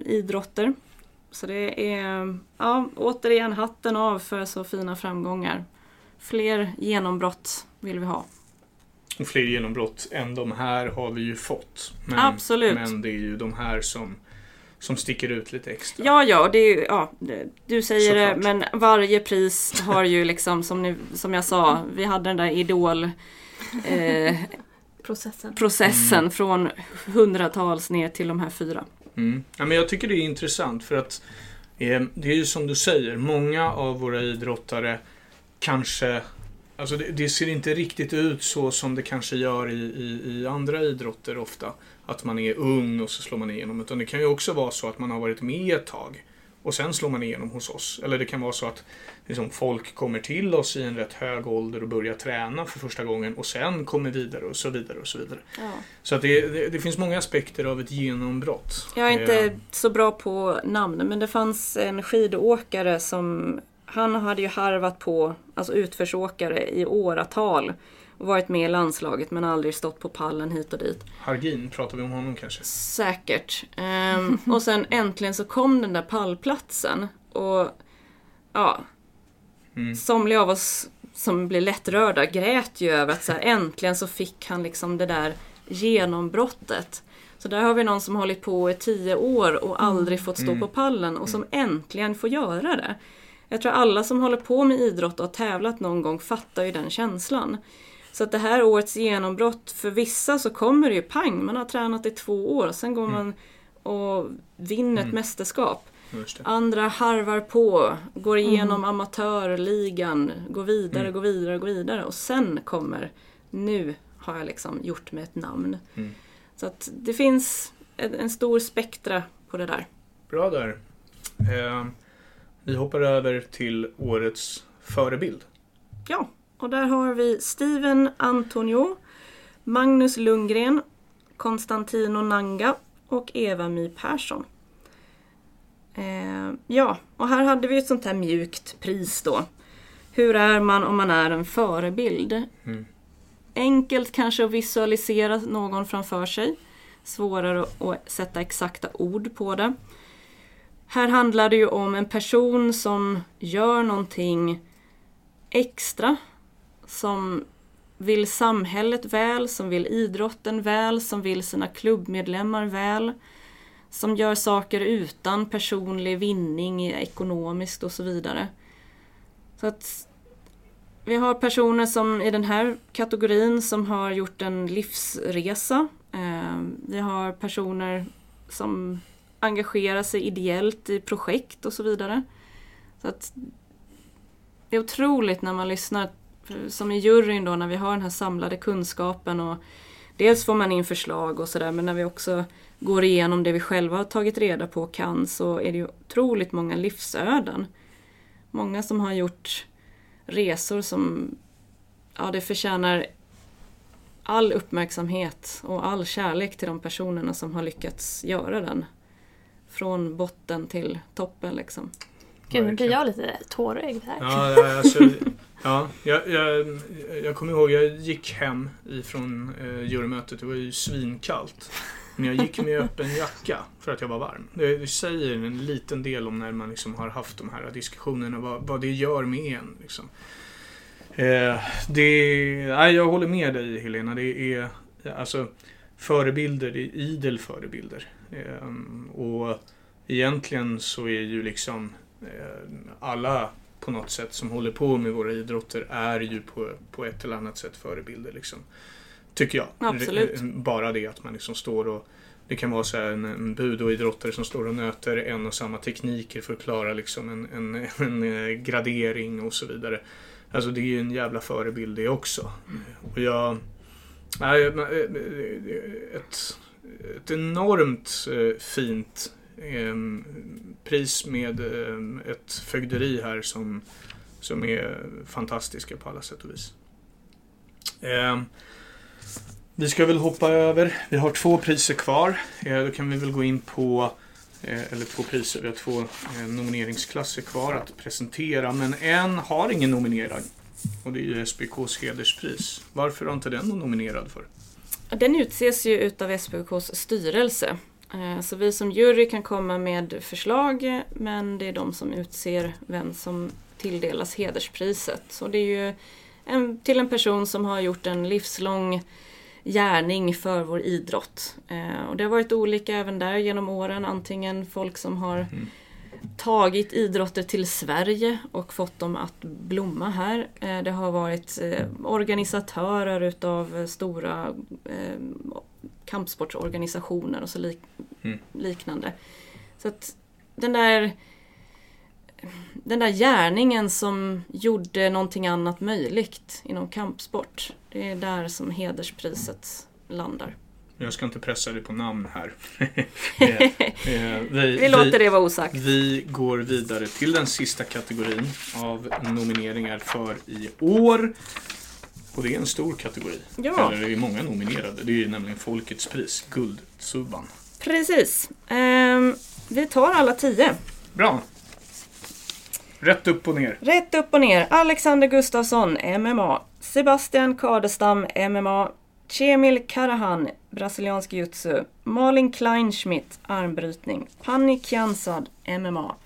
Speaker 3: idrotter. Så det är ja, återigen hatten av för så fina framgångar. Fler genombrott vill vi ha.
Speaker 2: Och fler genombrott än de här har vi ju fått. Men,
Speaker 3: Absolut.
Speaker 2: Men det är ju de här som, som sticker ut lite extra.
Speaker 3: Ja, ja, det är ju, ja, det- du säger det,
Speaker 2: Såklart.
Speaker 3: men varje pris har ju liksom, som, ni, som jag sa, vi hade den där idol eh,
Speaker 1: Processen.
Speaker 3: processen från hundratals ner till de här fyra.
Speaker 2: Mm. Ja, men jag tycker det är intressant för att eh, det är ju som du säger, många av våra idrottare kanske Alltså det, det ser inte riktigt ut så som det kanske gör i, i, i andra idrotter ofta. Att man är ung och så slår man igenom. Utan det kan ju också vara så att man har varit med ett tag och sen slår man igenom hos oss. Eller det kan vara så att liksom, folk kommer till oss i en rätt hög ålder och börjar träna för första gången och sen kommer vidare och så vidare och så vidare.
Speaker 3: Ja.
Speaker 2: Så det, det, det finns många aspekter av ett genombrott.
Speaker 3: Jag är inte
Speaker 2: Eh,
Speaker 3: så bra på namn, men det fanns en skidåkare som han hade ju harvat på, alltså utförsåkare i åratal och varit med i landslaget men aldrig stått på pallen hit och dit.
Speaker 2: Hargin, pratar vi om honom kanske?
Speaker 3: Säkert. Ehm, och sen äntligen så kom den där pallplatsen och ja,
Speaker 2: Mm.
Speaker 3: somliga av oss som blev lättrörda grät ju över att så här, äntligen så fick han liksom det där genombrottet. Så där har vi någon som hållit på i tio år och aldrig fått stå
Speaker 2: Mm.
Speaker 3: på pallen och som äntligen får göra det. Jag tror alla som håller på med idrott och har tävlat någon gång fattar ju den känslan. Så att det här årets genombrott, för vissa så kommer det ju pang, man har tränat i två år, sen går man och vinner ett mästerskap.
Speaker 2: Just det.
Speaker 3: Andra harvar på, går igenom amatörligan, går vidare,
Speaker 2: Mm.
Speaker 3: går vidare, går vidare och sen kommer nu har jag liksom gjort mig ett namn.
Speaker 2: Mm.
Speaker 3: Så att det finns en, en stor spektra på det där.
Speaker 2: Bra där. Eh, vi hoppar över till årets förebild.
Speaker 3: Ja, och där har vi Steven Antonio, Magnus Lundgren, Konstantino Nanga och Eva-My Persson. Eh, ja, och här hade vi ett sånt här mjukt pris då. Hur är man om man är en förebild?
Speaker 2: Mm.
Speaker 3: Enkelt kanske att visualisera någon framför sig. Svårare att sätta exakta ord på det. Här handlar det ju om en person som gör någonting extra. Som vill samhället väl, som vill idrotten väl, som vill sina klubbmedlemmar väl. Som gör saker utan personlig vinning ekonomiskt och så vidare. Så att vi har personer som i den här kategorin som har gjort en livsresa. Eh, vi har personer som engagera sig ideellt i projekt och så vidare. Så att det är otroligt när man lyssnar, som i juryn då, när vi har den här samlade kunskapen och dels får man in förslag och sådär, men när vi också går igenom det vi själva har tagit reda på och kan så är det ju otroligt många livsöden. Många som har gjort resor som, ja det förtjänar all uppmärksamhet och all kärlek till de personerna som har lyckats göra den. Från botten till toppen liksom.
Speaker 1: Gud, nu blir jag lite tårögd här.
Speaker 2: Ja, ja, alltså, ja jag, jag, jag kommer ihåg, jag gick hem ifrån eh, jurymötet. Det var ju svinkallt. Men jag gick med öppen jacka för att jag var varm. Det, det säger en liten del om när man liksom har haft de här diskussionerna, vad, vad det gör med en. Liksom. Eh, det, nej, jag håller med dig Helena. Det är alltså förebilder, det är idel förebilder. Eh, och egentligen så är ju liksom eh, alla på något sätt som håller på med våra idrotter är ju på, på ett eller annat sätt förebilder. Liksom. Tycker jag.
Speaker 3: Absolut.
Speaker 2: Bara det att man liksom står och det kan vara så här en, en budoidrottare som står och nöter en och samma tekniker för att klara liksom en, en, en eh, gradering och så vidare. Alltså det är ju en jävla förebild det också. Och jag... Nej, eh, ett, ett enormt eh, fint eh, pris med eh, ett fögderi här som, som är fantastiska på alla sätt och vis. Eh, vi ska väl hoppa över. Vi har två priser kvar. Eh, då kan vi väl gå in på eh, eller två priser. Vi har två eh, nomineringsklasser kvar att presentera. Men en har ingen nominerad. Och det är ju SBKs hederspris. Varför har inte den någon nominerad för?
Speaker 3: Den utses ju utav SPKs styrelse. Eh, så vi som jury kan komma med förslag men det är de som utser vem som tilldelas hederspriset. Så det är ju en, till en person som har gjort en livslång gärning för vår idrott. Eh, Och det har varit olika även där genom åren. Antingen folk som har
Speaker 2: Mm
Speaker 3: tagit idrotter till Sverige och fått dem att blomma här. Eh, Det har varit eh, organisatörer utav eh, stora kampsportsorganisationer och så lik-
Speaker 2: Mm.
Speaker 3: liknande. Så att den där den där gärningen som gjorde någonting annat möjligt inom kampsport. Det är där som hederspriset landar.
Speaker 2: Jag ska inte pressa dig på namn här. Eh, eh, vi,
Speaker 3: Vi låter det vara osagt.
Speaker 2: Vi går vidare till den sista kategorin av nomineringar för i år. Och det är en stor kategori.
Speaker 3: Ja.
Speaker 2: Eller det är många nominerade. Det är ju nämligen Folkets pris, Guldsubban.
Speaker 3: Precis. Ehm, vi tar alla tio.
Speaker 2: Bra! Rätt upp och ner.
Speaker 3: Rätt upp och ner. Alexander Gustafsson, MMA. Sebastian Kadestam, MMA. Cemil Karahan, brasiliansk jiu-jitsu. Malin Kleinschmidt, armbrytning. Panni Kiansad, MMA.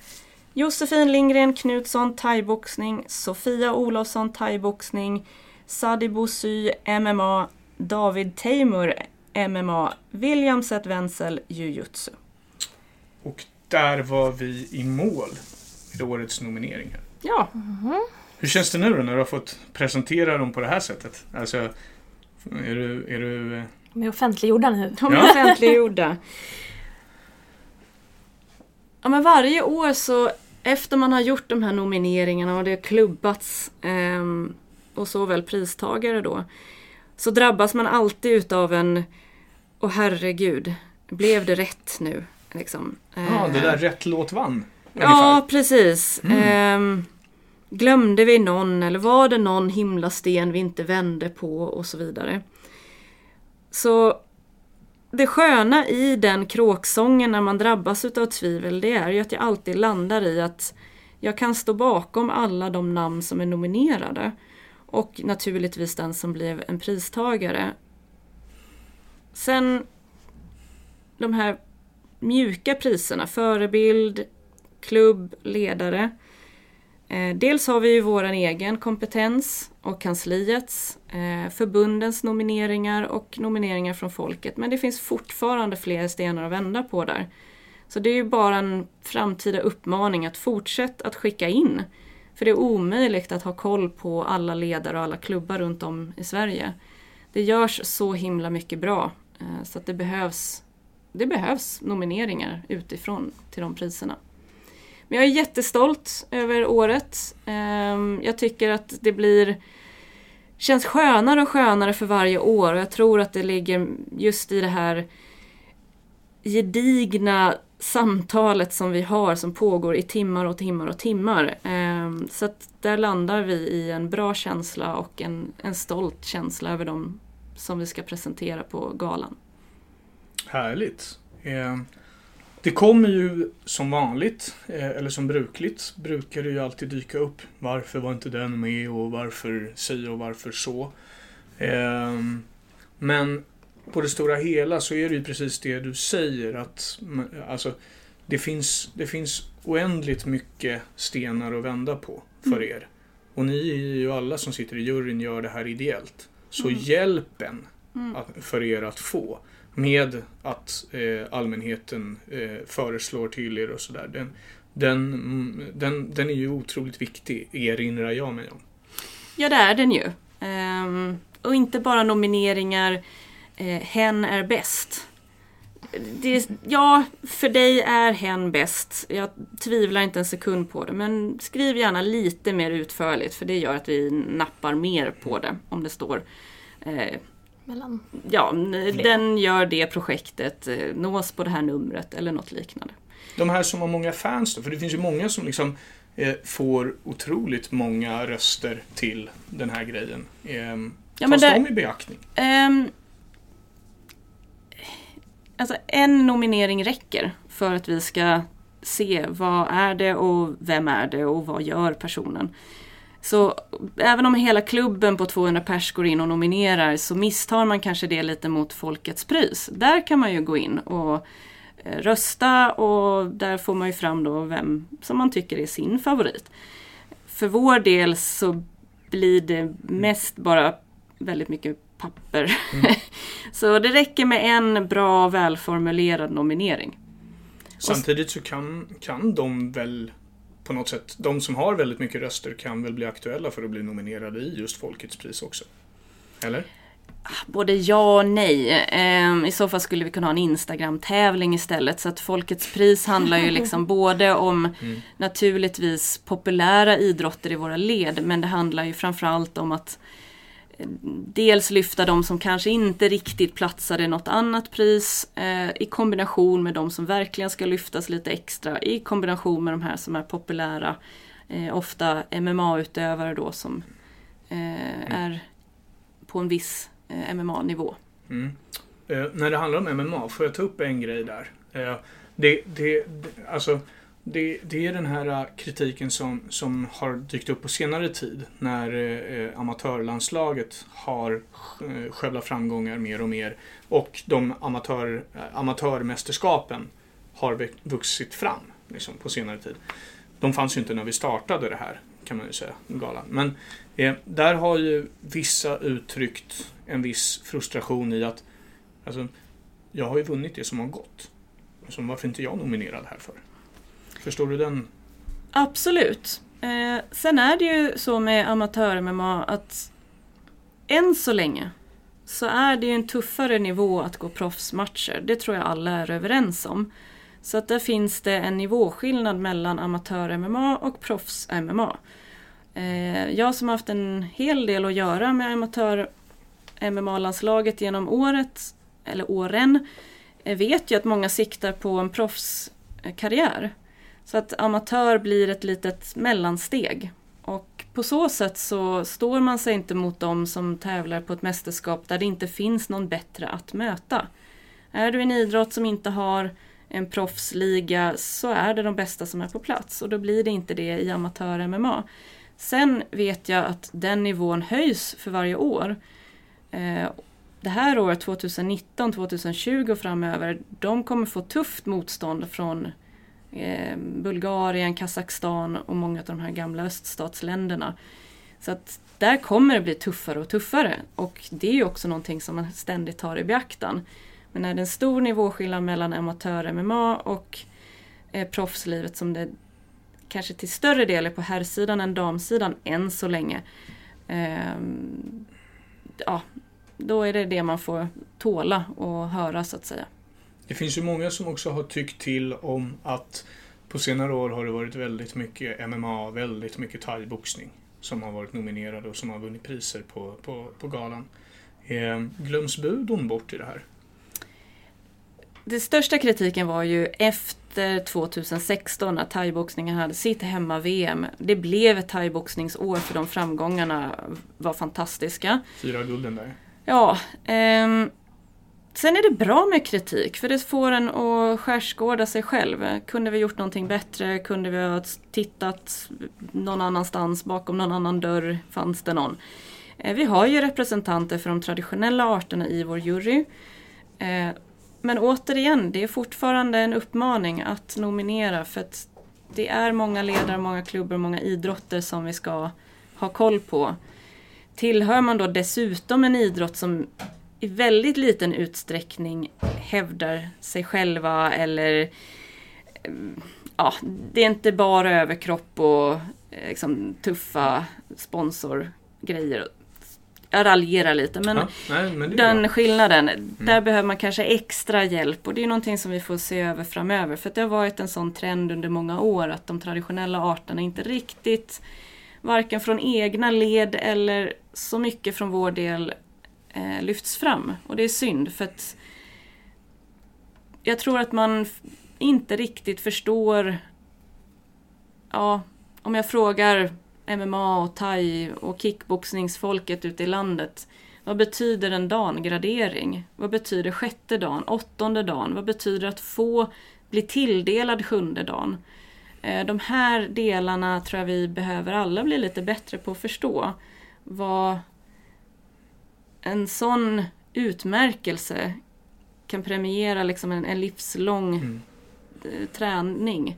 Speaker 3: Josefin Lindgren Knutsson, thaiboxning. Sofia Olofsson, thaiboxning. Sadi Bosy, MMA. David Teimur, MMA, Williamset Wenzel, jujutsu.
Speaker 2: Och där var vi i mål med årets nomineringar.
Speaker 3: Ja,
Speaker 2: Hur känns det nu då när du har fått presentera dem på det här sättet? Alltså, är du... Är du eh,
Speaker 1: De är offentliggjorda nu.
Speaker 3: de är
Speaker 2: Ja.
Speaker 3: offentliggjorda. Ja, men varje år så efter man har gjort de här nomineringarna och det har klubbats ehm, och såväl pristagare då så drabbas man alltid utav en Åh herregud, blev det rätt nu? Liksom.
Speaker 2: ja, det
Speaker 3: Eh,
Speaker 2: där rätt låt vann.
Speaker 3: Ja,
Speaker 2: ungefär.
Speaker 3: precis.
Speaker 2: Mm.
Speaker 3: Ehm, glömde vi någon eller var det någon himla sten vi inte vände på och så vidare. Så det sköna i den kråksången när man drabbas utav tvivel det är ju att jag alltid landar i att jag kan stå bakom alla de namn som är nominerade. Och naturligtvis den som blev en pristagare. Sen de här mjuka priserna, förebild, klubb, ledare. Eh, dels har vi ju vår egen kompetens och kansliets, eh, förbundens nomineringar och nomineringar från folket. Men det finns fortfarande fler stenar att vända på där. Så det är ju bara en framtida uppmaning att fortsätta att skicka in. För det är omöjligt att ha koll på alla ledare och alla klubbar runt om i Sverige. Det görs så himla mycket bra eh, så att det behövs, det behövs nomineringar utifrån till de priserna. Men jag är jättestolt över året. Ehm, jag tycker att det blir känns skönare och skönare för varje år och jag tror att det ligger just i det här gedigna samtalet som vi har som pågår i timmar och timmar och timmar. Ehm, så att där landar vi i en bra känsla och en, en stolt känsla över dem som vi ska presentera på galan.
Speaker 2: Härligt. Ehm, det kommer ju som vanligt, eh, eller som brukligt, brukar det ju alltid dyka upp. Varför var inte den med och varför si och varför så. Eh, men på det stora hela så är det ju precis det du säger att alltså, det, finns, det finns oändligt mycket stenar att vända på för er. Och ni är ju alla som sitter i juryn gör det här ideellt. Så
Speaker 3: Mm.
Speaker 2: hjälpen
Speaker 3: Mm.
Speaker 2: att, för er att få med att eh, allmänheten eh, föreslår till er och sådär. Den, den, mm, den, den är ju otroligt viktig, erinrar jag mig om.
Speaker 3: Ja, det är den ju. Ehm, och inte bara nomineringar. Eh, hen är bäst. Det, ja, för dig är hen bäst. Jag tvivlar inte en sekund på det. Men skriv gärna lite mer utförligt för det gör att vi nappar mer på det. Om det står eh,
Speaker 1: Mellan.
Speaker 3: ja, den gör det projektet, eh, nås på det här numret eller något liknande.
Speaker 2: De här som har många fans då, för det finns ju många som liksom eh, får otroligt många röster till den här grejen. Eh,
Speaker 3: Ja, men
Speaker 2: tas
Speaker 3: det-
Speaker 2: de i beaktning?
Speaker 3: Ehm, alltså en nominering räcker för att vi ska se vad är det och vem är det och vad gör personen. Så även om hela klubben på 200 pers går in och nominerar så misstar man kanske det lite mot Folkets pris. Där kan man ju gå in och eh, rösta och där får man ju fram då vem som man tycker är sin favorit. För vår del så blir det mest bara väldigt mycket papper. så det räcker med en bra välformulerad nominering.
Speaker 2: Samtidigt så kan, kan de väl på något sätt, de som har väldigt mycket röster kan väl bli aktuella för att bli nominerade i just Folkets pris också? Eller?
Speaker 3: Både ja och nej. Ehm, I så fall skulle vi kunna ha en Instagram-tävling istället. Så att Folkets pris handlar ju liksom både om naturligtvis populära idrotter i våra led. Men det handlar ju framförallt om att dels lyfta de som kanske inte riktigt platsade något annat pris eh, i kombination med de som verkligen ska lyftas lite extra i kombination med de här som är populära. Eh, ofta MMA-utövare då som eh, är på en viss eh, MMA-nivå.
Speaker 2: Mm. Eh, när det handlar om MMA, får jag ta upp en grej där? Eh, det, det, det, alltså, det, det är den här äh, kritiken som, som har dykt upp på senare tid när eh, amatörlandslaget har eh, skövlat framgångar mer och mer och de amatör, eh, amatörmästerskapen har vuxit fram liksom, på senare tid. De fanns ju inte när vi startade det här, kan man ju säga, galan. Men eh, där har ju vissa uttryckt en viss frustration i att Alltså, jag har ju vunnit det som har gått. Så varför är inte jag nominerad här för? Förstår du den?
Speaker 3: Absolut. Eh, sen är det ju så med amatör-MMA att än så länge så är det ju en tuffare nivå att gå proffsmatcher. Det tror jag alla är överens om. Så att där finns det en nivåskillnad mellan amatör-MMA och proffs-MMA. Eh, jag som har haft en hel del att göra med amatör-MMA-landslaget genom året, eller åren, eh, vet ju att många siktar på en proffskarriär. Så att amatör blir ett litet mellansteg. Och på så sätt så står man sig inte mot dem som tävlar på ett mästerskap där det inte finns någon bättre att möta. Är du en idrott som inte har en proffsliga så är det de bästa som är på plats och då blir det inte det i amatör-MMA. Sen vet jag att den nivån höjs för varje år. Eh, det här året, 2019, 2020 och framöver, de kommer få tufft motstånd från Eh, Bulgarien, Kazakstan och många av de här gamla öststatsländerna. Så att där kommer det bli tuffare och tuffare och det är ju också någonting som man ständigt tar i beaktan. Men är det en stor nivåskillnad mellan amatör-MMA och eh, proffslivet som det kanske till större del är på herrsidan än damsidan än så länge. Eh, ja, då är det det man får tåla och höra så att säga.
Speaker 2: Det finns ju många som också har tyckt till om att på senare år har det varit väldigt mycket MMA, väldigt mycket thaiboxning som har varit nominerade och som har vunnit priser på, på, på galan. Eh, glöms budon bort i det här?
Speaker 3: Den största kritiken var ju efter 2016 när thaiboxningen hade sitt hemma-VM. Det blev ett thaiboxningsår för de framgångarna var fantastiska.
Speaker 2: Fyra gulden där.
Speaker 3: Ja. Ehm, sen är det bra med kritik för det får en att skärskåda sig själv. Kunde vi gjort någonting bättre? Kunde vi ha tittat någon annanstans? Bakom någon annan dörr fanns det någon? Eh, vi har ju representanter för de traditionella arterna i vår jury. Eh, men återigen, det är fortfarande en uppmaning att nominera för att det är många ledare, många klubbar, många idrotter som vi ska ha koll på. Tillhör man då dessutom en idrott som i väldigt liten utsträckning hävdar sig själva eller ja, det är inte bara överkropp och liksom, tuffa sponsorgrejer jag raljerar lite men,
Speaker 2: Ja, nej, men
Speaker 3: den
Speaker 2: bra.
Speaker 3: skillnaden, där behöver man kanske extra hjälp och det är någonting som vi får se över framöver. För det har varit en sån trend under många år att de traditionella arterna inte riktigt, varken från egna led eller så mycket från vår del eh, lyfts fram. Och det är synd för att jag tror att man inte riktigt förstår, ja, om jag frågar MMA och thai och kickboxningsfolket ute i landet. Vad betyder en dangradering? Vad betyder sjätte dagen, åttonde dagen? Vad betyder att få bli tilldelad sjunde dagen? Eh, de här delarna tror jag vi behöver alla bli lite bättre på att förstå. Vad en sån utmärkelse kan premiera liksom en, en livslång
Speaker 2: Mm.
Speaker 3: eh, träning.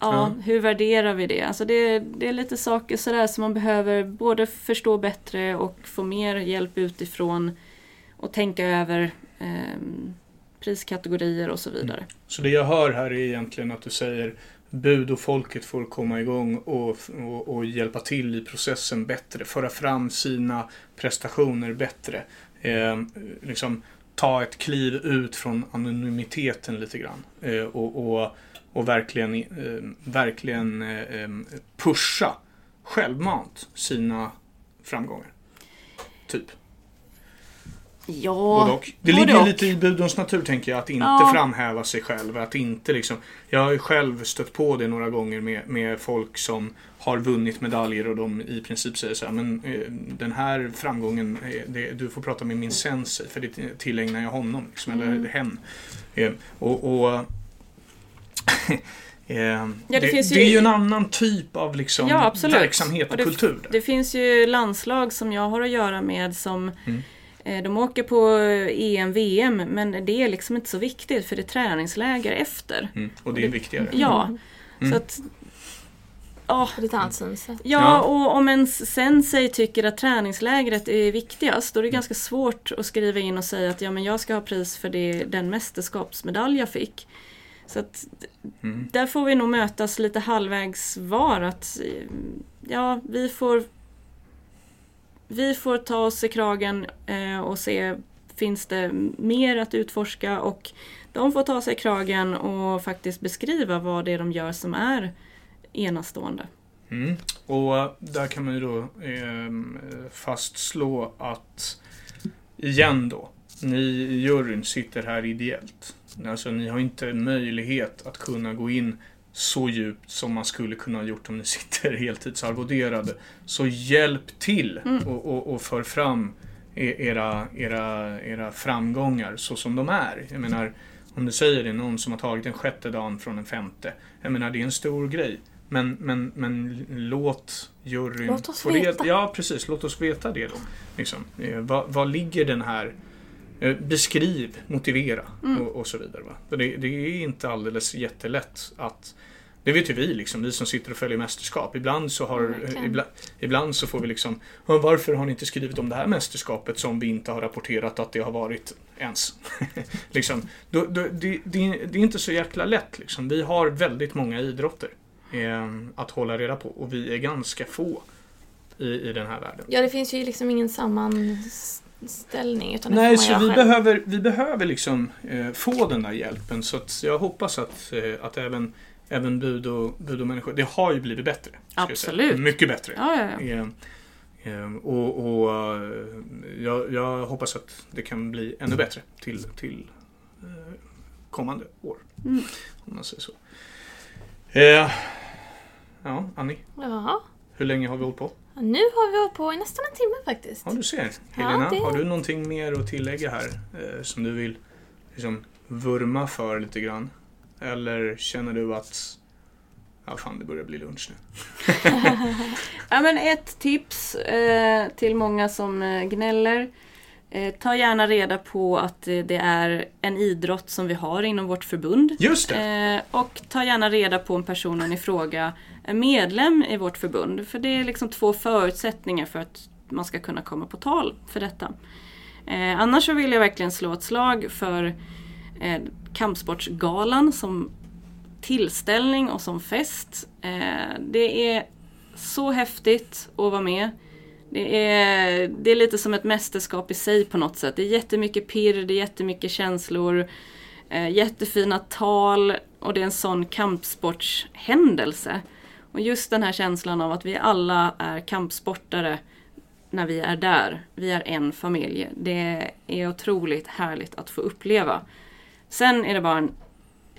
Speaker 3: Ja,
Speaker 2: Ja.
Speaker 3: hur värderar vi det? Alltså det, det är lite saker sådär som man behöver både förstå bättre och få mer hjälp utifrån och tänka över ehm, priskategorier och så vidare.
Speaker 2: Så det jag hör här är egentligen att du säger bud och folket får komma igång och, och, och hjälpa till i processen bättre, föra fram sina prestationer bättre. Eh, liksom ta ett kliv ut från anonymiteten lite grann eh, och, och, och verkligen, eh, verkligen eh, eh pusha självmant sina framgångar. Typ.
Speaker 3: Ja,
Speaker 2: Både och. Det
Speaker 3: både
Speaker 2: ligger
Speaker 3: och.
Speaker 2: lite i budons natur tänker jag, att inte
Speaker 3: Ja.
Speaker 2: framhäva sig själv. Att inte liksom, jag har ju själv stött på det några gånger med, med folk som har vunnit medaljer och de i princip säger så här, men eh, den här framgången, eh, det, du får prata med min sensei för det tillägnar jag honom, liksom,
Speaker 3: Mm.
Speaker 2: eller hen. Eh, och, och eh, det,
Speaker 3: det finns ju-
Speaker 2: det är ju en annan typ av liksom,
Speaker 3: Ja,
Speaker 2: verksamhet och,
Speaker 3: Och det-
Speaker 2: kultur.
Speaker 3: Det finns ju landslag som jag har att göra med som
Speaker 2: Mm.
Speaker 3: Eh, de åker på EM, VM men det är liksom inte så viktigt för det är träningsläger efter.
Speaker 2: Mm, och det är viktigare.
Speaker 3: Ja,
Speaker 2: Mm.
Speaker 3: så att Ja,
Speaker 1: På ett annat synsätt.
Speaker 3: Ja, och om en sensei tycker att träningslägret är viktigast då är det ganska svårt att skriva in och säga att ja, men jag ska ha pris för det, den mästerskapsmedalj jag fick. Så att
Speaker 2: Mm.
Speaker 3: där får vi nog mötas lite halvvägs var. Att, eh, ja, vi får, vi får ta oss i kragen eh, och se finns det mer att utforska och de får ta sig i kragen och faktiskt beskriva vad det är de gör som är enastående.
Speaker 2: Mm. Och där kan man ju då eh, fastslå att igen då, ni i juryn sitter här ideellt. Alltså ni har inte möjlighet att kunna gå in så djupt som man skulle kunna ha gjort om ni sitter heltidsarvoderade. Så hjälp till och, och, och för fram e- era, era, era framgångar så som de är. Jag menar, om du säger det någon som har tagit den sjätte dagen från den femte. Jag menar, det är en stor grej. Men, men, men låt juryn
Speaker 1: Låt oss veta.
Speaker 2: Ja, precis. Låt oss veta det då. Liksom. Eh, vad, vad ligger den här Beskriv, motivera
Speaker 1: Mm.
Speaker 2: och, och så vidare. Va? Det, det är inte alldeles jättelätt att det vet ju vi, liksom, vi som sitter och följer mästerskap. Ibland så, har,
Speaker 1: Verkligen.
Speaker 2: ibland, ibland så får vi liksom "Ja, Varför har ni inte skrivit om det här mästerskapet som vi inte har rapporterat att det har varit ens? liksom, då, då, det, det, är inte så jäkla lätt. Liksom. Vi har väldigt många idrotter eh, att hålla reda på och vi är ganska få i, i den här världen.
Speaker 1: Ja, det finns ju liksom ingen sammanställning. Utan
Speaker 2: Nej, så vi
Speaker 1: själv.
Speaker 2: behöver, vi behöver liksom eh, få den där hjälpen. Så att jag hoppas att, eh, att även, även bud och, bud och människor, det har ju blivit bättre.
Speaker 3: Absolut.
Speaker 2: Mycket bättre.
Speaker 3: Ja, ja, ja.
Speaker 2: Eh, eh, och och eh, jag, jag hoppas att det kan bli ännu bättre till, till eh, kommande år.
Speaker 3: Mm.
Speaker 2: Om man säger så. Eh, ja, Annie,
Speaker 1: Ja.
Speaker 2: hur länge har vi hållit på?
Speaker 1: Nu har vi hållit på i nästan en timme faktiskt.
Speaker 2: Ja, du ser.
Speaker 1: Ja,
Speaker 2: Helena,
Speaker 1: det-
Speaker 2: har du någonting mer att tillägga här eh, som du vill liksom, vurma för lite grann? Eller känner du att ja, fan, det börjar bli lunch nu?
Speaker 3: Ja, men ett tips eh, till många som eh, gnäller. Eh, ta gärna reda på att eh, det är en idrott som vi har inom vårt förbund.
Speaker 2: Just det!
Speaker 3: Eh, och ta gärna reda på om personen i fråga medlem i vårt förbund. För det är liksom två förutsättningar för att man ska kunna komma på tal för detta. Eh, annars så vill jag verkligen slå ett slag för eh, Kampsportsgalan som tillställning och som fest. Eh, det är så häftigt att vara med. Det är, det är lite som ett mästerskap i sig på något sätt. Det är jättemycket pirr, det är jättemycket känslor, eh, jättefina tal och det är en sån kampsportshändelse. Och just den här känslan av att vi alla är kampsportare när vi är där. Vi är en familj. Det är otroligt härligt att få uppleva. Sen är det bara en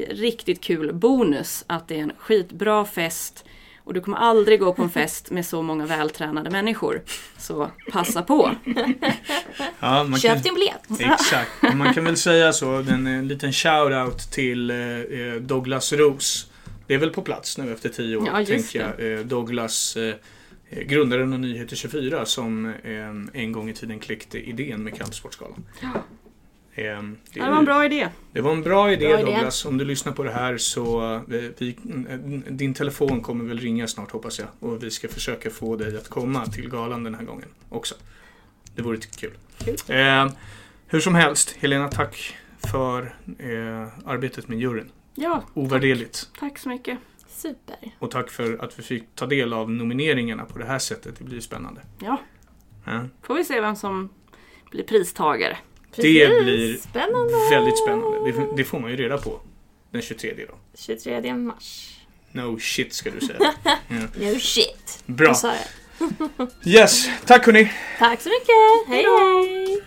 Speaker 3: riktigt kul bonus att det är en skitbra fest och du kommer aldrig gå på en fest med så många vältränade människor. Så passa på!
Speaker 2: Ja, man
Speaker 1: Köp
Speaker 2: kan,
Speaker 1: din biljett.
Speaker 2: exakt. Man kan väl säga så, en, en liten shout-out till eh, eh, Douglas Ros. Det är väl på plats nu efter tio år,
Speaker 3: Ja,
Speaker 2: tänker jag. Eh, Douglas, eh, eh, grundaren av Nyheter 24, som en gång i tiden kläckte idén med Kampsportsgalan.
Speaker 3: Ja.
Speaker 2: Eh,
Speaker 3: Det var en bra idé.
Speaker 2: Det var en bra idé
Speaker 1: Bra idé.
Speaker 2: Douglas. Om du lyssnar på det här så vi, din telefon kommer väl ringa snart hoppas jag. Och vi ska försöka få dig att komma till galan den här gången också. Det vore kul.
Speaker 3: Kul.
Speaker 2: Eh, hur som helst, Helena tack för eh, arbetet med juryn.
Speaker 3: Ja,
Speaker 2: Ovärderligt.
Speaker 3: tack så mycket.
Speaker 1: Super.
Speaker 2: Och tack för att vi fick ta del av nomineringarna på det här sättet. Det blir spännande.
Speaker 3: Ja,
Speaker 2: Ja.
Speaker 3: får vi se vem som blir pristagare.
Speaker 2: Det
Speaker 1: Precis.
Speaker 2: blir
Speaker 1: Spännande.
Speaker 2: Väldigt spännande. Det, det får man ju reda på den 23 då.
Speaker 1: 23 mars.
Speaker 2: No shit ska du säga. Ja.
Speaker 1: No shit.
Speaker 2: Bra.
Speaker 1: Jag sa det.
Speaker 2: Yes, tack hörni.
Speaker 1: Tack så mycket. Hej hej.